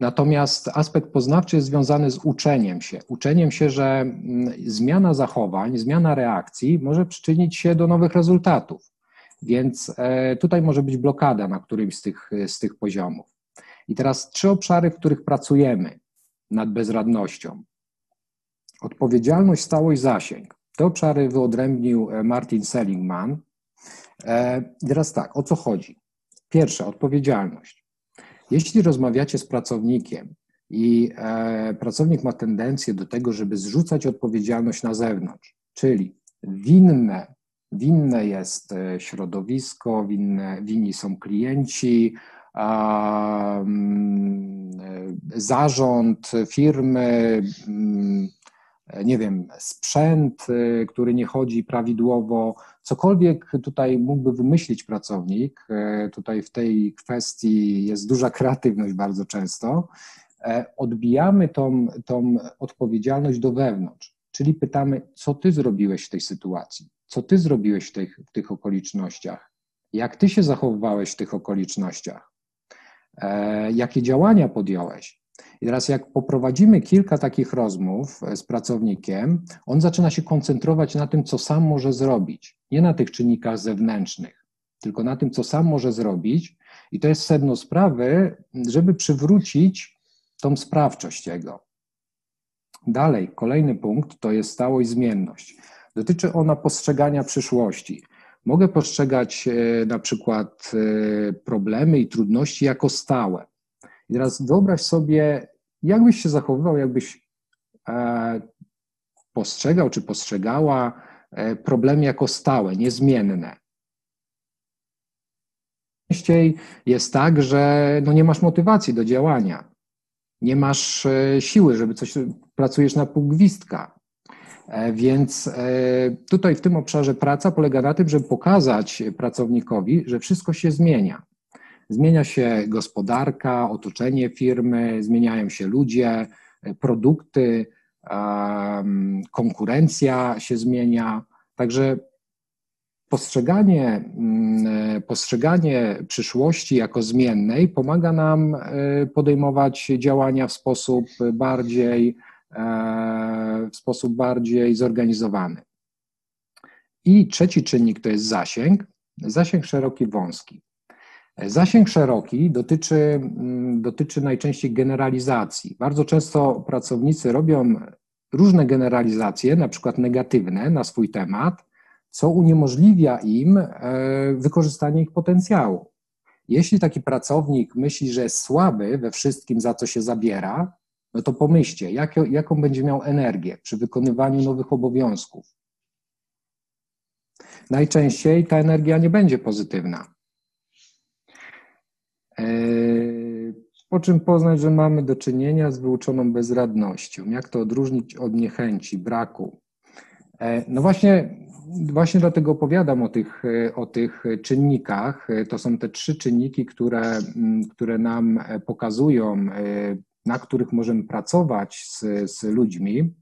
Natomiast aspekt poznawczy jest związany z uczeniem się. Uczeniem się, że mm, zmiana zachowań, zmiana reakcji może przyczynić się do nowych rezultatów. Więc e, tutaj może być blokada na którymś z tych, z tych poziomów. I teraz trzy obszary, w których pracujemy nad bezradnością. Odpowiedzialność, stałość, zasięg. Te obszary wyodrębnił e, Martin Seligman. E, teraz tak, o co chodzi? Pierwsza, odpowiedzialność. Jeśli rozmawiacie z pracownikiem i e, pracownik ma tendencję do tego, żeby zrzucać odpowiedzialność na zewnątrz, czyli winne, winne jest środowisko, winne, winni są klienci, zarząd firmy, nie wiem, sprzęt, y, który nie chodzi prawidłowo, cokolwiek tutaj mógłby wymyślić pracownik, y, tutaj w tej kwestii jest duża kreatywność bardzo często, e, odbijamy tą, tą odpowiedzialność do wewnątrz, czyli pytamy, co ty zrobiłeś w tej sytuacji, co ty zrobiłeś w tych, w tych okolicznościach, jak ty się zachowywałeś w tych okolicznościach, e, jakie działania podjąłeś, i teraz, jak poprowadzimy kilka takich rozmów e, z pracownikiem, on zaczyna się koncentrować na tym, co sam może zrobić, nie na tych czynnikach zewnętrznych, tylko na tym, co sam może zrobić. I to jest sedno sprawy, żeby przywrócić tą sprawczość jego. Dalej, kolejny punkt to jest stałość, zmienność. Dotyczy ona postrzegania przyszłości. Mogę postrzegać e, na przykład e, problemy i trudności jako stałe. I teraz wyobraź sobie, jak byś się zachowywał, jakbyś e, postrzegał czy postrzegała e, problemy jako stałe, niezmienne. Częściej jest tak, że no nie masz motywacji do działania, nie masz e, siły, żeby coś, pracujesz na pół gwizdka. Więc tutaj w tym obszarze praca polega na tym, żeby pokazać pracownikowi, że wszystko się zmienia. Zmienia się gospodarka, otoczenie firmy, zmieniają się ludzie, produkty, konkurencja się zmienia. Także postrzeganie, mm, postrzeganie przyszłości jako zmiennej pomaga nam e, podejmować działania w sposób bardziej w sposób bardziej zorganizowany. I trzeci czynnik to jest zasięg, zasięg szeroki, wąski. Zasięg szeroki dotyczy, mm, dotyczy najczęściej generalizacji. Bardzo często pracownicy robią różne generalizacje, na przykład negatywne na swój temat, co uniemożliwia im e, wykorzystanie ich potencjału. Jeśli taki pracownik myśli, że jest słaby we wszystkim, za co się zabiera, no to pomyślcie, jak, jaką będzie miał energię przy wykonywaniu nowych obowiązków. Najczęściej ta energia nie będzie pozytywna. E, po czym poznać, że mamy do czynienia z wyuczoną bezradnością? Jak to odróżnić od niechęci, braku? E, no właśnie, właśnie dlatego opowiadam o tych, o tych czynnikach. To są te trzy czynniki, które, które nam pokazują, na których możemy pracować z, z ludźmi.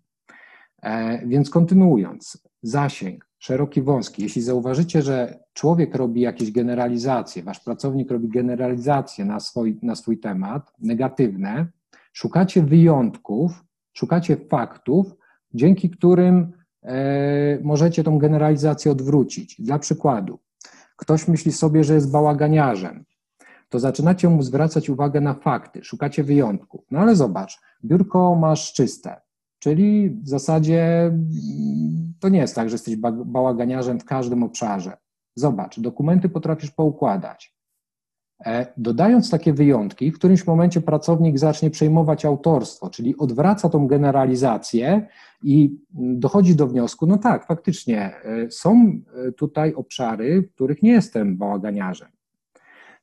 E, więc kontynuując, zasięg szeroki, wąski. Jeśli zauważycie, że człowiek robi jakieś generalizacje, wasz pracownik robi generalizacje na swój, na swój temat, negatywne, szukacie wyjątków, szukacie faktów, dzięki którym e, możecie tą generalizację odwrócić. Dla przykładu, ktoś myśli sobie, że jest bałaganiarzem, to zaczynacie mu zwracać uwagę na fakty, szukacie wyjątków. No ale zobacz, biurko masz czyste, czyli w zasadzie to nie jest tak, że jesteś bałaganiarzem w każdym obszarze. Zobacz, dokumenty potrafisz poukładać. E, dodając takie wyjątki, w którymś momencie pracownik zacznie przejmować autorstwo, czyli odwraca tą generalizację i dochodzi do wniosku, no tak, faktycznie e, są e, tutaj obszary, w których nie jestem bałaganiarzem.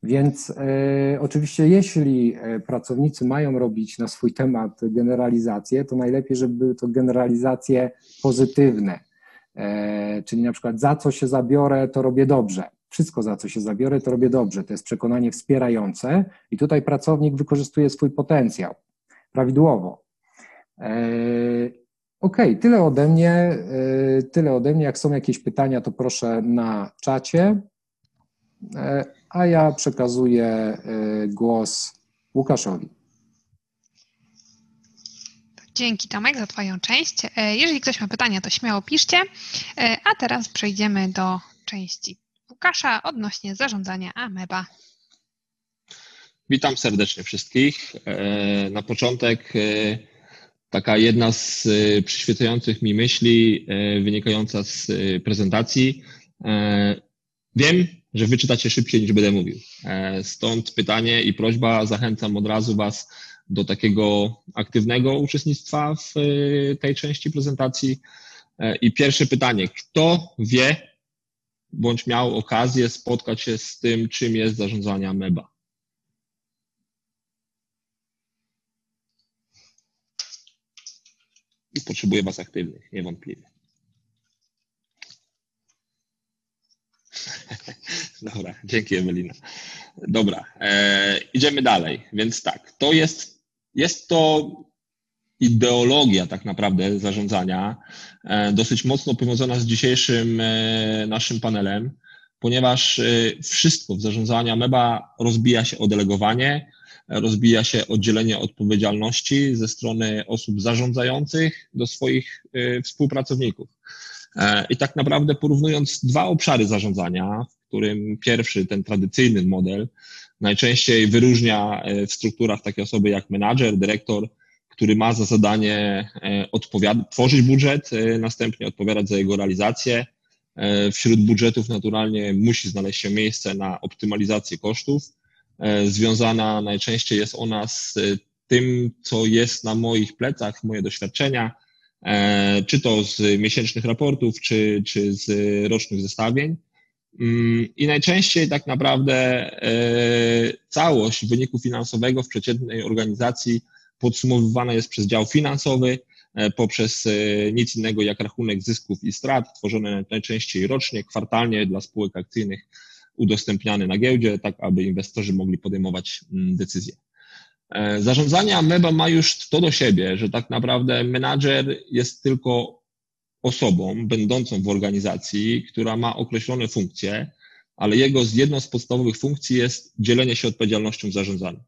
Więc e, oczywiście, jeśli e, pracownicy mają robić na swój temat generalizacje, to najlepiej, żeby były to generalizacje pozytywne. E, czyli na przykład za co się zabiorę, to robię dobrze. Wszystko za co się zabiorę, to robię dobrze. To jest przekonanie wspierające i tutaj pracownik wykorzystuje swój potencjał prawidłowo. OK, tyle ode mnie. Tyle ode mnie. Jak są jakieś pytania, to proszę na czacie a ja przekazuję y, głos Łukaszowi. Dzięki Tomek za Twoją część. E, jeżeli ktoś ma pytania, to śmiało piszcie. E, a teraz przejdziemy do części Łukasza odnośnie zarządzania Ameba. Witam serdecznie wszystkich. E, na początek taka jedna z przyświecających mi myśli wynikająca z prezentacji. Wiem, że wyczytacie szybciej niż będę mówił. E, stąd pytanie i prośba, zachęcam od razu Was do takiego aktywnego uczestnictwa w e, tej części prezentacji. E, I pierwsze pytanie, kto wie, bądź miał okazję spotkać się z tym, czym jest zarządzanie MEBA? I potrzebuję Was aktywnych, niewątpliwie. Dobra, dzięki Ewelina. Dobra, e, idziemy dalej. Więc tak, to jest, jest to ideologia tak naprawdę zarządzania, e, dosyć mocno powiązana z dzisiejszym e, naszym panelem, ponieważ e, wszystko w zarządzaniu MEBA rozbija się o delegowanie, rozbija się o dzielenie odpowiedzialności ze strony osób zarządzających do swoich e, współpracowników. E, I tak naprawdę porównując dwa obszary zarządzania, w którym pierwszy, ten tradycyjny model, najczęściej wyróżnia e, w strukturach takie osoby jak menadżer, dyrektor, który ma za zadanie e, tworzyć budżet, następnie odpowiadać za jego realizację. Wśród budżetów naturalnie musi znaleźć się miejsce na optymalizację kosztów. Związana najczęściej jest ona z tym, co jest na moich plecach, moje doświadczenia, czy to z miesięcznych raportów, czy, czy z rocznych zestawień. Mm, I najczęściej tak naprawdę e, całość wyniku finansowego w przeciętnej organizacji podsumowywana jest przez dział finansowy e, poprzez nic innego jak rachunek zysków i strat, tworzony najczęściej rocznie, kwartalnie dla spółek akcyjnych, udostępniany na giełdzie, tak aby inwestorzy mogli podejmować mm, decyzje. E, zarządzanie Ameba ma już to do siebie, że tak naprawdę menadżer jest tylko osobą będącą w organizacji, która ma określone funkcje, ale jego jedną z podstawowych funkcji jest dzielenie się odpowiedzialnością w zarządzaniu.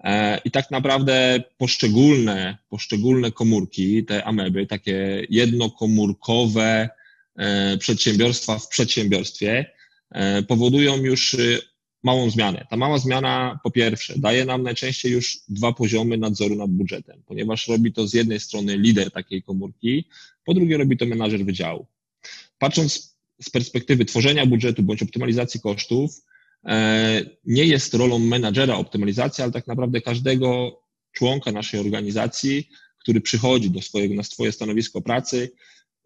E, I tak naprawdę poszczególne, poszczególne komórki, te ameby, takie jednokomórkowe e, przedsiębiorstwa w przedsiębiorstwie, powodują już y, małą zmianę. Ta mała zmiana, po pierwsze, daje nam najczęściej już dwa poziomy nadzoru nad budżetem, ponieważ robi to z jednej strony lider takiej komórki, po drugie robi to menadżer wydziału. Patrząc z perspektywy tworzenia budżetu bądź optymalizacji kosztów, E, nie jest rolą menadżera optymalizacji, ale tak naprawdę każdego członka naszej organizacji, który przychodzi do swojego, na swoje stanowisko pracy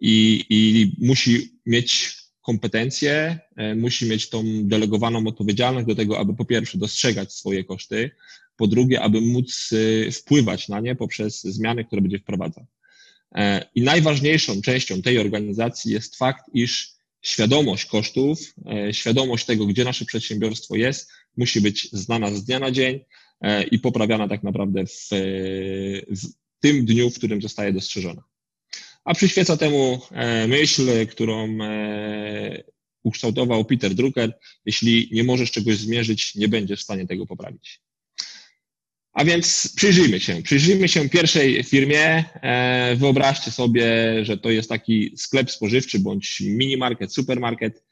i, i musi mieć kompetencje, e, musi mieć tą delegowaną odpowiedzialność do tego, aby po pierwsze dostrzegać swoje koszty, po drugie, aby móc e, wpływać na nie poprzez zmiany, które będzie wprowadzał. I najważniejszą częścią tej organizacji jest fakt, iż świadomość kosztów, e, świadomość tego, gdzie nasze przedsiębiorstwo jest, musi być znana z dnia na dzień e, i poprawiana tak naprawdę w, w tym dniu, w którym zostaje dostrzeżona. A przyświeca temu e, myśl, którą ukształtował Peter Drucker, jeśli nie możesz czegoś zmierzyć, nie będziesz w stanie tego poprawić. A więc przyjrzyjmy się. Przyjrzyjmy się pierwszej firmie. E, wyobraźcie sobie, że to jest taki sklep spożywczy bądź minimarket, supermarket.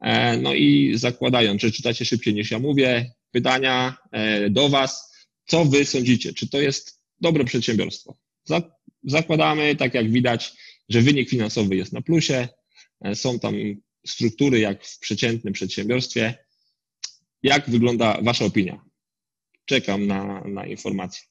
E, no i zakładając, że czytacie szybciej niż ja mówię, pytania e, do Was. Co Wy sądzicie? Czy to jest dobre przedsiębiorstwo? Zakładamy, tak jak widać, że wynik finansowy jest na plusie. Są tam struktury jak w przeciętnym przedsiębiorstwie. Jak wygląda Wasza opinia? czekam na, na informacje.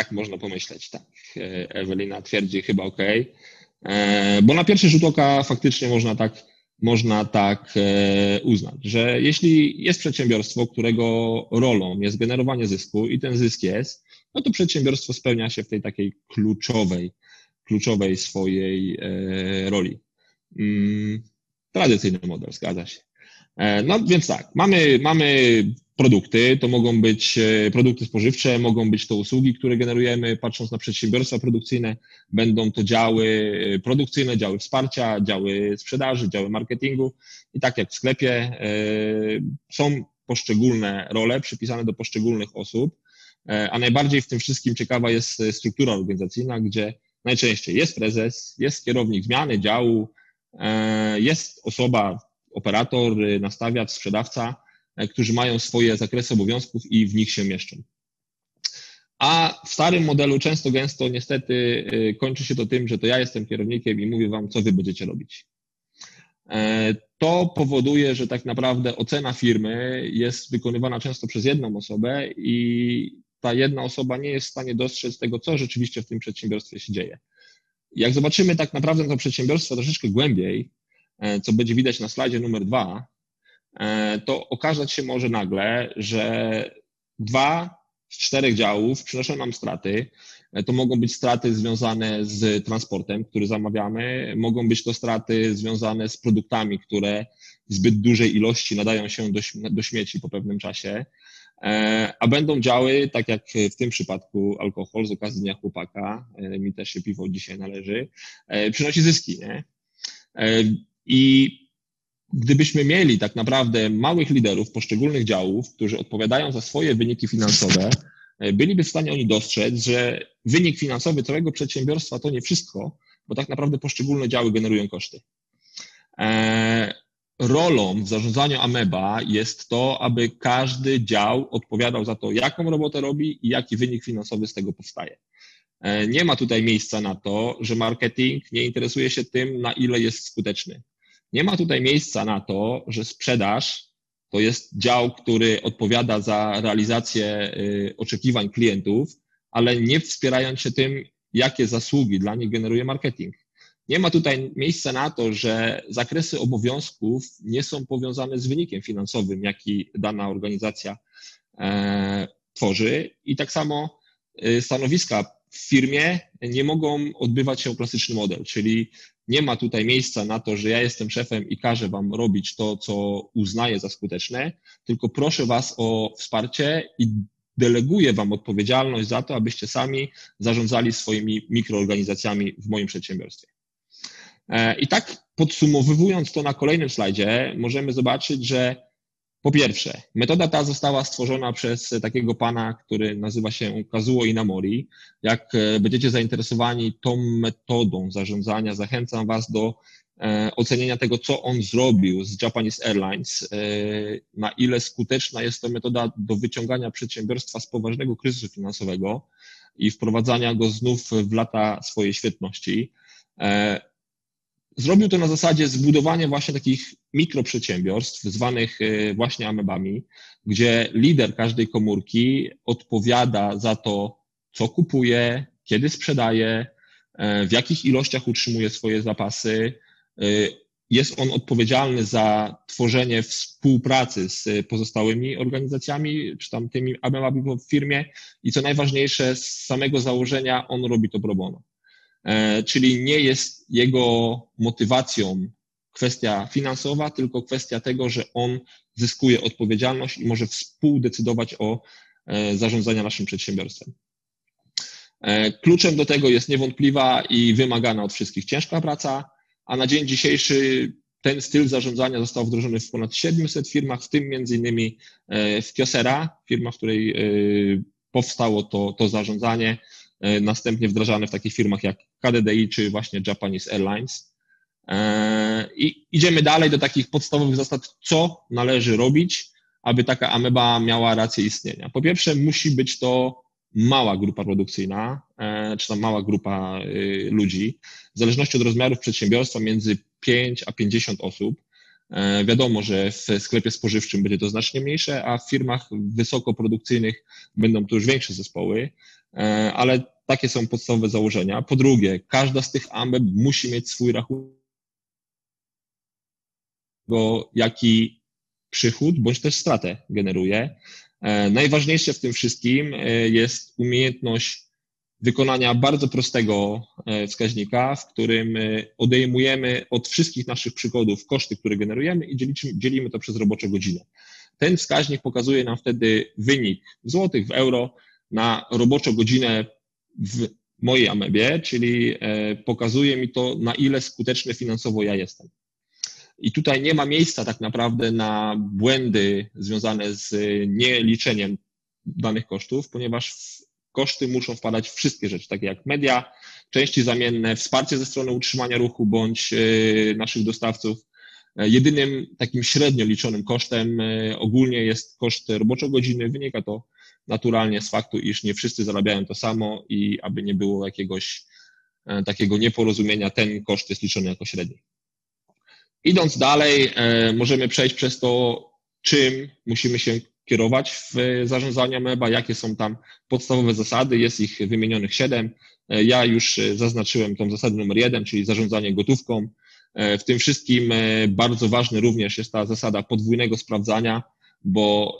Tak można pomyśleć, tak. Ewelina twierdzi chyba OK. E, bo na pierwszy rzut oka faktycznie można tak, można tak e, uznać, że jeśli jest przedsiębiorstwo, którego rolą jest generowanie zysku i ten zysk jest, no to przedsiębiorstwo spełnia się w tej takiej kluczowej, kluczowej swojej e, roli. Mm, tradycyjny model, zgadza się. E, no więc tak, mamy, mamy produkty, to mogą być e, produkty spożywcze, mogą być to usługi, które generujemy, patrząc na przedsiębiorstwa produkcyjne, będą to działy produkcyjne, działy wsparcia, działy sprzedaży, działy marketingu. I tak jak w sklepie są poszczególne role przypisane do poszczególnych osób, E, a najbardziej w tym wszystkim ciekawa jest e, struktura organizacyjna, gdzie najczęściej jest prezes, jest kierownik zmiany działu, e, jest osoba, operator, nastawiacz, sprzedawca, którzy mają swoje zakresy obowiązków i w nich się mieszczą. A w starym modelu często gęsto niestety kończy się to tym, że to ja jestem kierownikiem i mówię wam, co wy będziecie robić. To powoduje, że tak naprawdę ocena firmy jest wykonywana często przez jedną osobę i ta jedna osoba nie jest w stanie dostrzec tego, co rzeczywiście w tym przedsiębiorstwie się dzieje. Jak zobaczymy tak naprawdę to przedsiębiorstwo troszeczkę głębiej, e, co będzie widać na slajdzie numer dwa, e, to okazać się może nagle, że dwa z czterech działów przynoszą nam straty. E, to mogą być straty związane z transportem, który zamawiamy, mogą być to straty związane z produktami, które w zbyt dużej ilości nadają się do, do śmieci po pewnym czasie. E, a będą działy, tak jak w tym przypadku alkohol z okazji Dnia Chłopaka, e, mi też się piwo dzisiaj należy, e, przynosi zyski. Nie? I gdybyśmy mieli tak naprawdę małych liderów poszczególnych działów, którzy odpowiadają za swoje wyniki finansowe, byliby w stanie oni dostrzec, że wynik finansowy całego przedsiębiorstwa to nie wszystko, bo tak naprawdę poszczególne działy generują koszty rolą w zarządzaniu Ameba jest to, aby każdy dział odpowiadał za to, jaką robotę robi i jaki wynik finansowy z tego powstaje. E, nie ma tutaj miejsca na to, że marketing nie interesuje się tym, na ile jest skuteczny. Nie ma tutaj miejsca na to, że sprzedaż to jest dział, który odpowiada za realizację y, oczekiwań klientów, ale nie wspierając się tym, jakie zasługi dla nich generuje marketing. Nie ma tutaj miejsca na to, że zakresy obowiązków nie są powiązane z wynikiem finansowym, jaki dana organizacja e, tworzy. I tak samo e, stanowiska w firmie nie mogą odbywać się klasyczny model, czyli nie ma tutaj miejsca na to, że ja jestem szefem i każę wam robić to, co uznaję za skuteczne, tylko proszę was o wsparcie i deleguję Wam odpowiedzialność za to, abyście sami zarządzali swoimi mikroorganizacjami w moim przedsiębiorstwie. E, I tak podsumowując to na kolejnym slajdzie, możemy zobaczyć, że po pierwsze, metoda ta została stworzona przez takiego pana, który nazywa się Kazuo Inamori. Jak e, będziecie zainteresowani tą metodą zarządzania, zachęcam Was do e, ocenienia tego, co on zrobił z Japanese Airlines, e, na ile skuteczna jest to metoda do wyciągania przedsiębiorstwa z poważnego kryzysu finansowego i wprowadzania go znów w lata swojej świetności. Zrobił to na zasadzie zbudowania właśnie takich mikroprzedsiębiorstw, zwanych e, właśnie amebami, gdzie lider każdej komórki odpowiada za to, co kupuje, kiedy sprzedaje, e, w jakich ilościach utrzymuje swoje zapasy. E, jest on odpowiedzialny za tworzenie współpracy z pozostałymi organizacjami, czy tam tymi amebami w firmie i co najważniejsze, z samego założenia on robi to pro bono. E, czyli nie jest jego motywacją kwestia finansowa, tylko kwestia tego, że on zyskuje odpowiedzialność i może współdecydować o e, zarządzaniu naszym przedsiębiorstwem. E, kluczem do tego jest niewątpliwa i wymagana od wszystkich ciężka praca, a na dzień dzisiejszy ten styl zarządzania został wdrożony w ponad 700 firmach, w tym między innymi w Kiosera, firma, w której powstało to, to zarządzanie, następnie wdrażane w takich firmach jak KDDI czy właśnie Japanese Airlines. E, I idziemy dalej do takich podstawowych zasad, co należy robić, aby taka ameba miała rację istnienia. Po pierwsze, musi być to mała grupa produkcyjna, e, czy tam mała grupa y, ludzi, w zależności od rozmiarów przedsiębiorstwa między 5 a 50 osób. E, wiadomo, że w sklepie spożywczym będzie to znacznie mniejsze, a w firmach wysokoprodukcyjnych będą to już większe zespoły, ale takie są podstawowe założenia. Po drugie, każda z tych AMEB musi mieć swój rachunek, jaki przychód bądź też stratę generuje. E, najważniejsze w tym wszystkim e, jest umiejętność wykonania bardzo prostego e, wskaźnika, w którym odejmujemy od wszystkich naszych przychodów koszty, które generujemy i dzielimy, to przez robocze godziny. Ten wskaźnik pokazuje nam wtedy wynik w złotych, w euro na roboczą godzinę w mojej amebie, czyli e, pokazuje mi to, na ile skuteczny finansowo ja jestem. I tutaj nie ma miejsca tak naprawdę na błędy związane z nieliczeniem danych kosztów, ponieważ koszty muszą wpadać wszystkie rzeczy, takie jak media, części zamienne, wsparcie ze strony utrzymania ruchu bądź e, naszych dostawców. E, jedynym takim średnio liczonym kosztem ogólnie jest koszt roboczo-godziny. Wynika to naturalnie z faktu, iż nie wszyscy zarabiają to samo i aby nie było jakiegoś e, takiego nieporozumienia, ten koszt jest liczony jako średni. Idąc dalej, e, możemy przejść przez to, czym musimy się kierować w zarządzaniu MEBA, jakie są tam podstawowe zasady, jest ich wymienionych siedem. E, ja już zaznaczyłem tą zasadę numer jeden, czyli zarządzanie gotówką. W tym wszystkim bardzo ważny również jest ta zasada podwójnego sprawdzania, bo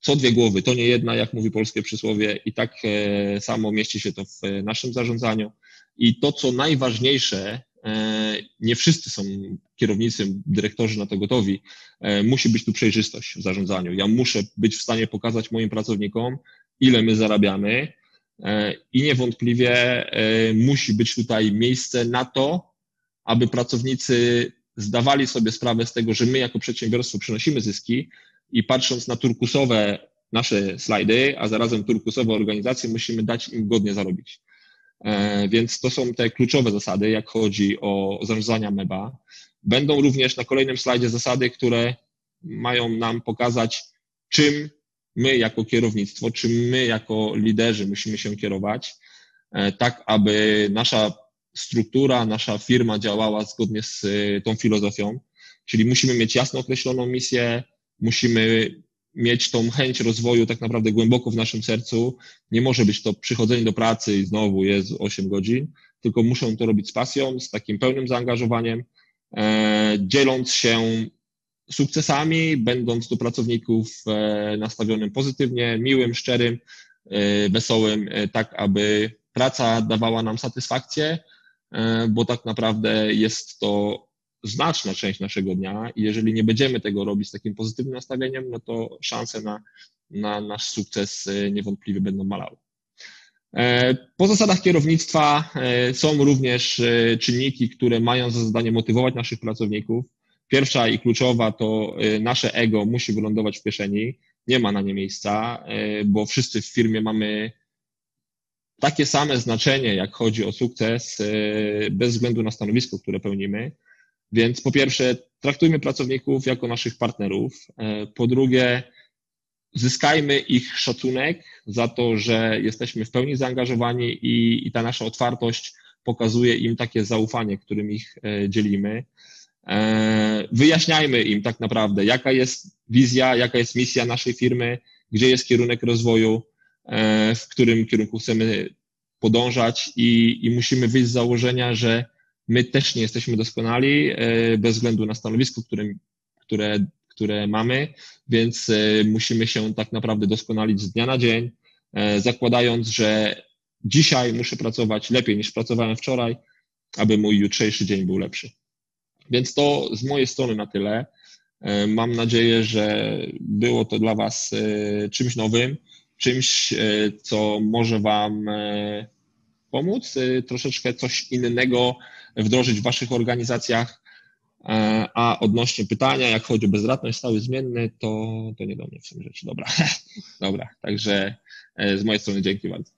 co dwie głowy, to nie jedna, jak mówi polskie przysłowie, i tak e, samo mieści się to w e, naszym zarządzaniu. I to, co najważniejsze, e, nie wszyscy są kierownicy, dyrektorzy na to gotowi, musi być tu przejrzystość w zarządzaniu. Ja muszę być w stanie pokazać moim pracownikom, ile my zarabiamy, i niewątpliwie musi być tutaj miejsce na to, aby pracownicy zdawali sobie sprawę z tego, że my jako przedsiębiorstwo przynosimy zyski, i patrząc na turkusowe nasze slajdy, a zarazem turkusowe organizacje, musimy dać im godnie zarobić. E, więc to są te kluczowe zasady, jak chodzi o zarządzania MEBA. Będą również na kolejnym slajdzie zasady, które mają nam pokazać, czym my jako kierownictwo, czym my jako liderzy musimy się kierować, e, tak aby nasza struktura, nasza firma działała zgodnie z e, tą filozofią. Czyli musimy mieć jasno określoną misję, musimy mieć tą chęć rozwoju tak naprawdę głęboko w naszym sercu. Nie może być to przychodzenie do pracy i znowu jest 8 godzin, tylko muszą to robić z pasją, z takim pełnym zaangażowaniem, e, dzieląc się sukcesami, będąc do pracowników e, nastawionym pozytywnie, miłym, szczerym, e, wesołym, e, tak aby praca dawała nam satysfakcję, e, bo tak naprawdę jest to znaczna część naszego dnia i jeżeli nie będziemy tego robić z takim pozytywnym nastawieniem, no to szanse na, na nasz sukces e, niewątpliwie będą malały. E, po zasadach kierownictwa e, są również czynniki, które mają za zadanie motywować naszych pracowników. Pierwsza i kluczowa to nasze ego musi wylądować w kieszeni, nie ma na nie miejsca, bo wszyscy w firmie mamy takie same znaczenie, jak chodzi o sukces, bez względu na stanowisko, które pełnimy. Więc po pierwsze, traktujmy pracowników jako naszych partnerów. E, po drugie, zyskajmy ich szacunek za to, że jesteśmy w pełni zaangażowani i, i ta nasza otwartość pokazuje im takie zaufanie, którym ich e, dzielimy. E, wyjaśniajmy im tak naprawdę, jaka jest wizja, jaka jest misja naszej firmy, gdzie jest kierunek rozwoju, w którym kierunku chcemy podążać i, i musimy wyjść z założenia, że My też nie jesteśmy doskonali e, bez względu na stanowisko, które, które, które mamy, więc e, musimy się tak naprawdę doskonalić z dnia na dzień, e, zakładając, że dzisiaj muszę pracować lepiej niż pracowałem wczoraj, aby mój jutrzejszy dzień był lepszy. Więc to z mojej strony na tyle. Mam nadzieję, że było to dla Was czymś nowym, czymś, co może Wam pomóc, troszeczkę coś innego wdrożyć w Waszych organizacjach. E, a odnośnie pytania, jak chodzi o bezradność stały zmienny, to, to nie do mnie w sumie rzeczy. Dobra, dobra. Także e, z mojej strony dzięki bardzo.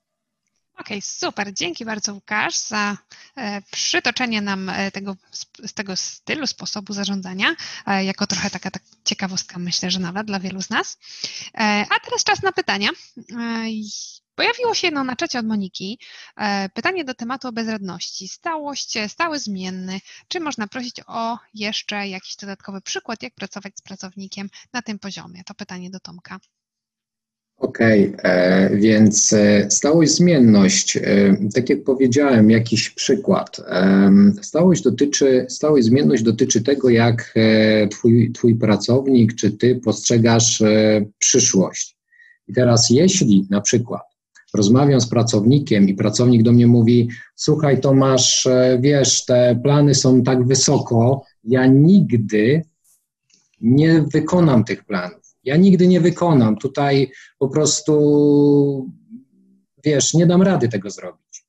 Okej, okay, super. Dzięki bardzo Łukasz za e, przytoczenie nam tego, tego stylu, sposobu zarządzania, jako trochę taka tak ciekawostka, myślę, że nawet dla wielu z nas. A teraz czas na pytania. Pojawiło się no, na czacie od Moniki e, pytanie do tematu o bezradności. Stałość, stały zmienny. Czy można prosić o jeszcze jakiś dodatkowy przykład, jak pracować z pracownikiem na tym poziomie? To pytanie do Tomka. Okej, okay, e, więc e, stałość, zmienność. Tak jak powiedziałem, jakiś przykład. Stałość dotyczy, stałość, zmienność dotyczy tego, jak twój, twój pracownik czy ty postrzegasz przyszłość. I teraz, jeśli na przykład rozmawiam z pracownikiem i pracownik do mnie mówi: Słuchaj, Tomasz, e, wiesz, te plany są tak wysoko, ja nigdy nie wykonam tych planów. Ja nigdy nie wykonam. Tutaj po prostu, wiesz, nie dam rady tego zrobić.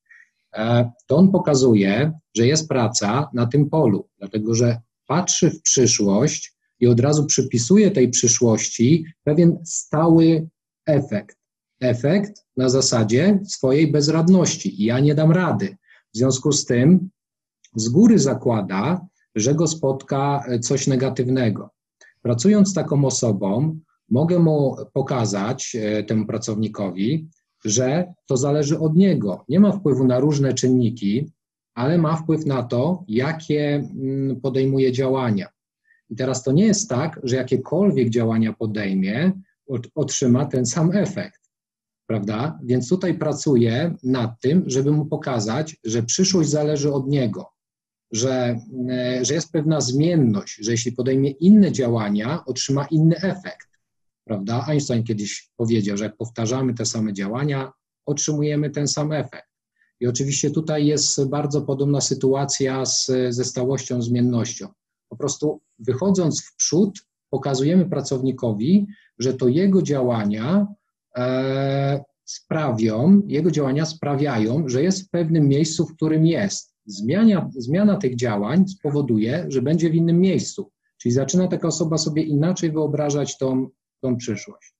E, to on pokazuje, że jest praca na tym polu, dlatego że patrzy w przyszłość i od razu przypisuje tej przyszłości pewien stały efekt efekt na zasadzie swojej bezradności. Ja nie dam rady. W związku z tym z góry zakłada, że go spotka coś negatywnego. Pracując z taką osobą, mogę mu pokazać, e, temu pracownikowi, że to zależy od niego. Nie ma wpływu na różne czynniki, ale ma wpływ na to, jakie mm, podejmuje działania. I teraz to nie jest tak, że jakiekolwiek działania podejmie, otrzyma ten sam efekt prawda? Więc tutaj pracuję nad tym, żeby mu pokazać, że przyszłość zależy od niego, że, e, że jest pewna zmienność, że jeśli podejmie inne działania, otrzyma inny efekt, prawda? Einstein kiedyś powiedział, że jak powtarzamy te same działania, otrzymujemy ten sam efekt. I oczywiście tutaj jest bardzo podobna sytuacja z, ze stałością, zmiennością. Po prostu wychodząc w przód, pokazujemy pracownikowi, że to jego działania sprawią, jego działania sprawiają, że jest w pewnym miejscu, w którym jest. Zmiana, zmiana tych działań spowoduje, że będzie w innym miejscu. Czyli zaczyna taka osoba sobie inaczej wyobrażać tą, tą przyszłość.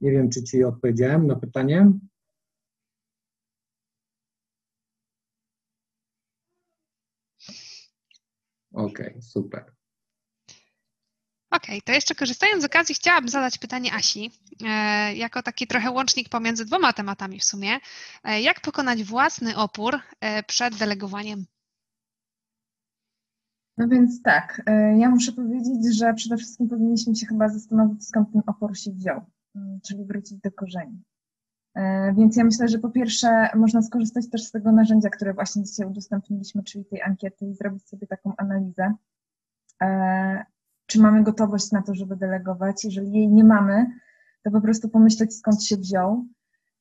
Nie wiem, czy Ci odpowiedziałem na pytanie. Okej, okay, super. Okej, okay, to jeszcze korzystając z okazji chciałabym zadać pytanie Asi, e, jako taki trochę łącznik pomiędzy dwoma tematami w sumie. E, jak pokonać własny opór e, przed delegowaniem? No więc tak, ja muszę powiedzieć, że przede wszystkim powinniśmy się chyba zastanowić, skąd ten opór się wziął, mm, czyli wrócić do korzeni. Więc ja myślę, że po pierwsze można skorzystać też z tego narzędzia, które właśnie dzisiaj udostępniliśmy, czyli tej ankiety i zrobić sobie taką analizę czy mamy gotowość na to, żeby delegować. Jeżeli jej nie mamy, to po prostu pomyśleć, skąd się wziął.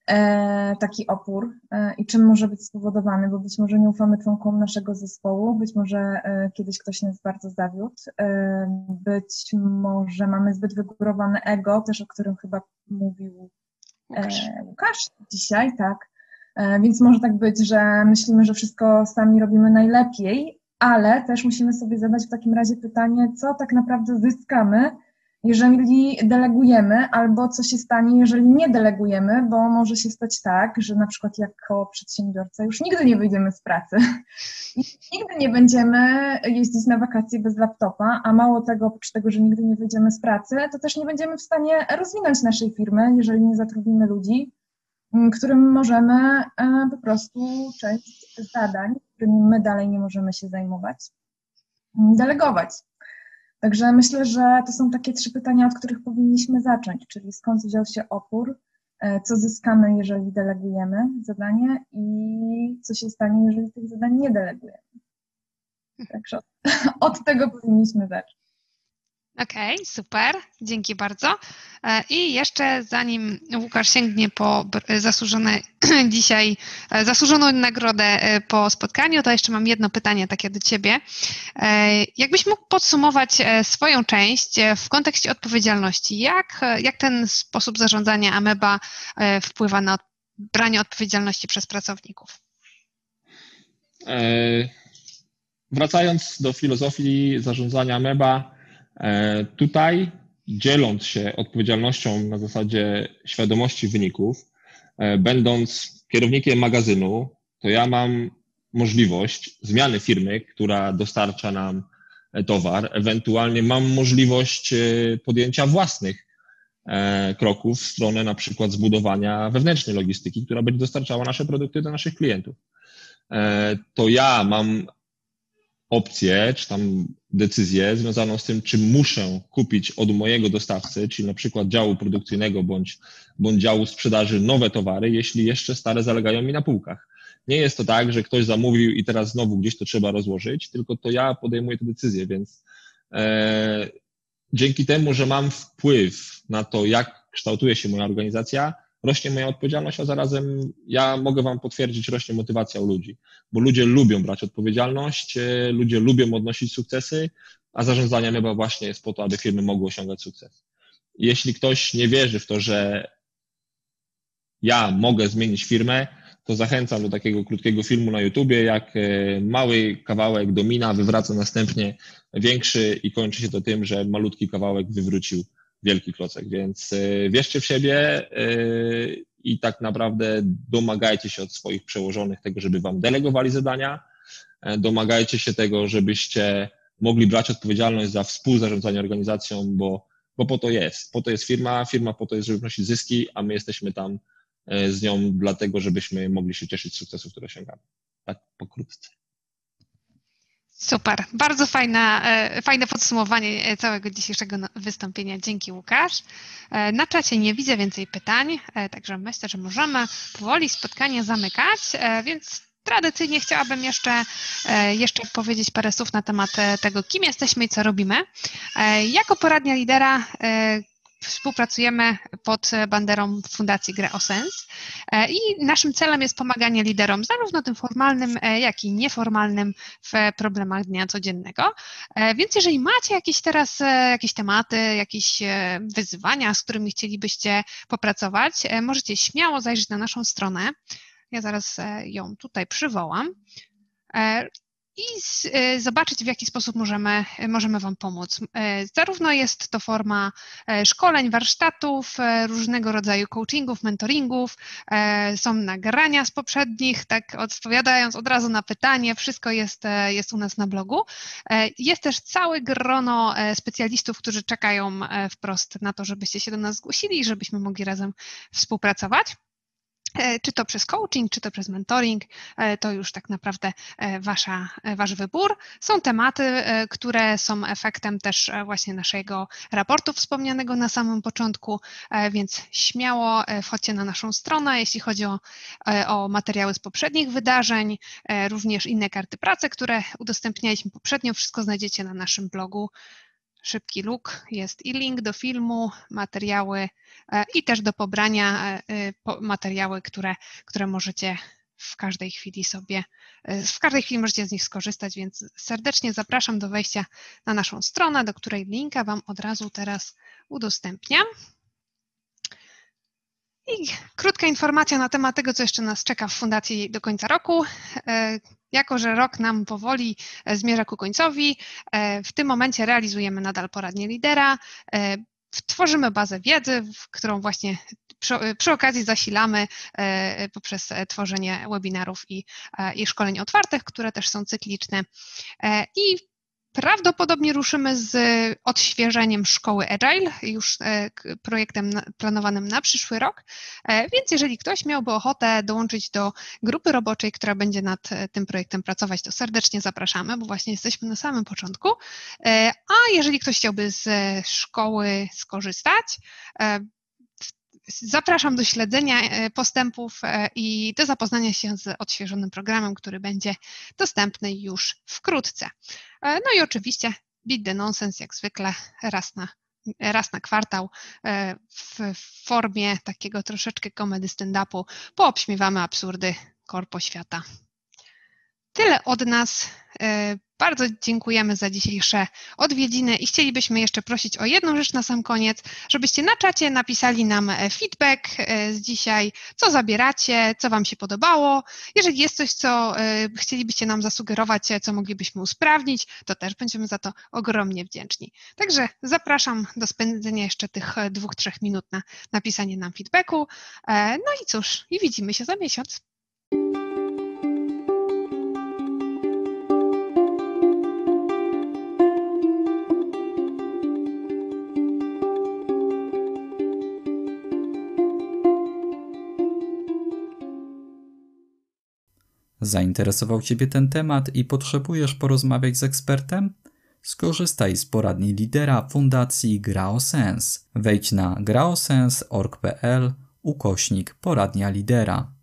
e, taki opór e, i czym może być spowodowany, bo być może nie ufamy członkom naszego zespołu, być może e, kiedyś ktoś nas bardzo zawiódł, e, być może mamy zbyt wygórowane ego, też o którym chyba mówił Łukasz. Łukasz dzisiaj, tak. Więc może tak być, że myślimy, że wszystko sami robimy najlepiej, ale też musimy sobie zadać w takim razie pytanie, co tak naprawdę zyskamy, jeżeli delegujemy, albo co się stanie, jeżeli nie delegujemy, bo może się stać tak, że na przykład jako przedsiębiorca już nigdy nie wyjdziemy z pracy. nigdy nie będziemy jeździć na wakacje bez laptopa, a mało tego, oprócz tego, że nigdy nie wyjdziemy z pracy, to też nie będziemy w stanie rozwinąć naszej firmy, jeżeli nie zatrudnimy ludzi, którym możemy e, po prostu część zadań, którymi my dalej nie możemy się zajmować, delegować. Także myślę, że to są takie trzy pytania, od których powinniśmy zacząć, czyli skąd wziął się opór, e, co zyskamy, jeżeli delegujemy zadanie i co się stanie, jeżeli tych zadań nie delegujemy. Także od tego powinniśmy zacząć. Okej, okay, super, dzięki bardzo. E, I jeszcze zanim Łukasz sięgnie po zasłużone dzisiaj, e, zasłużoną nagrodę e, po spotkaniu, to jeszcze mam jedno pytanie takie do Ciebie. Jakbyś mógł podsumować swoją część w kontekście odpowiedzialności? Jak, jak ten sposób zarządzania Ameba wpływa na branie odpowiedzialności przez pracowników? Wracając do filozofii zarządzania Ameba, tutaj, dzieląc się odpowiedzialnością na zasadzie świadomości wyników, e, będąc kierownikiem magazynu, to ja mam możliwość zmiany firmy, która dostarcza nam towar, ewentualnie mam możliwość e, podjęcia własnych kroków w stronę na przykład zbudowania wewnętrznej logistyki, która będzie dostarczała nasze produkty do naszych klientów. To ja mam opcję, czy tam decyzję związaną z tym, czy muszę kupić od mojego dostawcy, czyli na przykład działu produkcyjnego bądź, bądź działu sprzedaży nowe towary, jeśli jeszcze stare zalegają mi na półkach. Nie jest to tak, że ktoś zamówił i teraz znowu gdzieś to trzeba rozłożyć, tylko to ja podejmuję tę decyzję, więc e, dzięki temu, że mam wpływ na to, jak kształtuje się moja organizacja, rośnie moja odpowiedzialność, a zarazem ja mogę Wam potwierdzić, rośnie motywacja u ludzi, bo ludzie lubią brać odpowiedzialność, e, ludzie lubią odnosić sukcesy, a zarządzanie chyba właśnie jest po to, aby firmy mogły osiągać sukces. Jeśli ktoś nie wierzy w to, że ja mogę zmienić firmę, to zachęcam do takiego krótkiego filmu na YouTubie, jak e, mały kawałek domina wywraca następnie większy i kończy się to tym, że malutki kawałek wywrócił wielki klocek, więc e, wierzcie w siebie e, i tak naprawdę domagajcie się od swoich przełożonych tego, żeby wam delegowali zadania, e, domagajcie się tego, żebyście mogli brać odpowiedzialność za współzarządzanie organizacją, bo, bo po to jest. Po to jest firma, firma po to jest, żeby wnosić zyski, a my jesteśmy tam z nią dlatego, żebyśmy mogli się cieszyć z sukcesów, które osiągamy. Tak pokrótce. Super, bardzo fajna, e, fajne podsumowanie e, całego dzisiejszego no, wystąpienia. Dzięki Łukasz. E, na czacie nie widzę więcej pytań, także myślę, że możemy powoli spotkanie zamykać, więc tradycyjnie chciałabym jeszcze, jeszcze powiedzieć parę słów na temat tego, kim jesteśmy i co robimy. Jako poradnia lidera Współpracujemy pod banderą Fundacji Gra o Sens e, i naszym celem jest pomaganie liderom, zarówno tym formalnym, e, jak i nieformalnym w problemach dnia codziennego. E, więc jeżeli macie jakieś teraz jakieś tematy, jakieś wyzwania, z którymi chcielibyście popracować, możecie śmiało zajrzeć na naszą stronę. Ja zaraz ją tutaj przywołam i e, zobaczyć, w jaki sposób możemy, możemy Wam pomóc. E, zarówno jest to forma e, szkoleń, warsztatów, różnego rodzaju coachingów, mentoringów, są nagrania z poprzednich, tak odpowiadając od razu na pytanie, wszystko jest, jest u nas na blogu. Jest też całe grono specjalistów, którzy czekają wprost na to, żebyście się do nas zgłosili i żebyśmy mogli razem współpracować. E, czy to przez coaching, czy to przez mentoring, e, to już tak naprawdę e, wasza, wasz wybór. Są tematy, które są efektem też właśnie naszego raportu wspomnianego na samym początku, więc śmiało wchodźcie na naszą stronę, jeśli chodzi o, o materiały z poprzednich wydarzeń, również inne karty pracy, które udostępnialiśmy poprzednio. Wszystko znajdziecie na naszym blogu szybki look. Jest i link do filmu, materiały i też do pobrania materiały, które, które możecie w każdej chwili sobie, w każdej chwili możecie z nich skorzystać, więc serdecznie zapraszam do wejścia na naszą stronę, do której linka Wam od razu teraz udostępniam. I krótka informacja na temat tego, co jeszcze nas czeka w Fundacji do końca roku. E, jako, że rok nam powoli e, zmierza ku końcowi, e, w tym momencie realizujemy nadal poradnie lidera. Tworzymy bazę wiedzy, którą właśnie przy, przy, okazji zasilamy poprzez tworzenie webinarów i, i szkoleń otwartych, które też są cykliczne. I Prawdopodobnie ruszymy z odświeżeniem szkoły Agile, już e, projektem planowanym na przyszły rok. E, więc jeżeli ktoś miałby ochotę dołączyć do grupy roboczej, która będzie nad e, tym projektem pracować, to serdecznie zapraszamy, bo właśnie jesteśmy na samym początku. A jeżeli ktoś chciałby z szkoły skorzystać, Zapraszam do śledzenia postępów i do zapoznania się z odświeżonym programem, który będzie dostępny już wkrótce. E, no i oczywiście Beat the Nonsense jak zwykle raz na, raz na kwartał e, w formie takiego troszeczkę komedy stand-upu poobśmiewamy absurdy korpo świata. Tyle od nas. E, bardzo dziękujemy za dzisiejsze odwiedziny i chcielibyśmy jeszcze prosić o jedną rzecz na sam koniec, żebyście na czacie napisali nam e, feedback e, z dzisiaj, co zabieracie, co Wam się podobało. Jeżeli jest coś, co chcielibyście nam zasugerować, co moglibyśmy usprawnić, to też będziemy za to ogromnie wdzięczni. Także zapraszam do spędzenia jeszcze tych dwóch, trzech minut na napisanie nam feedbacku. No i cóż, i widzimy się za miesiąc. Zainteresował Ciebie ten temat i potrzebujesz porozmawiać z ekspertem? Skorzystaj z poradni lidera Fundacji Graosens. Wejdź na graosens.org.pl ukośnik poradnia lidera.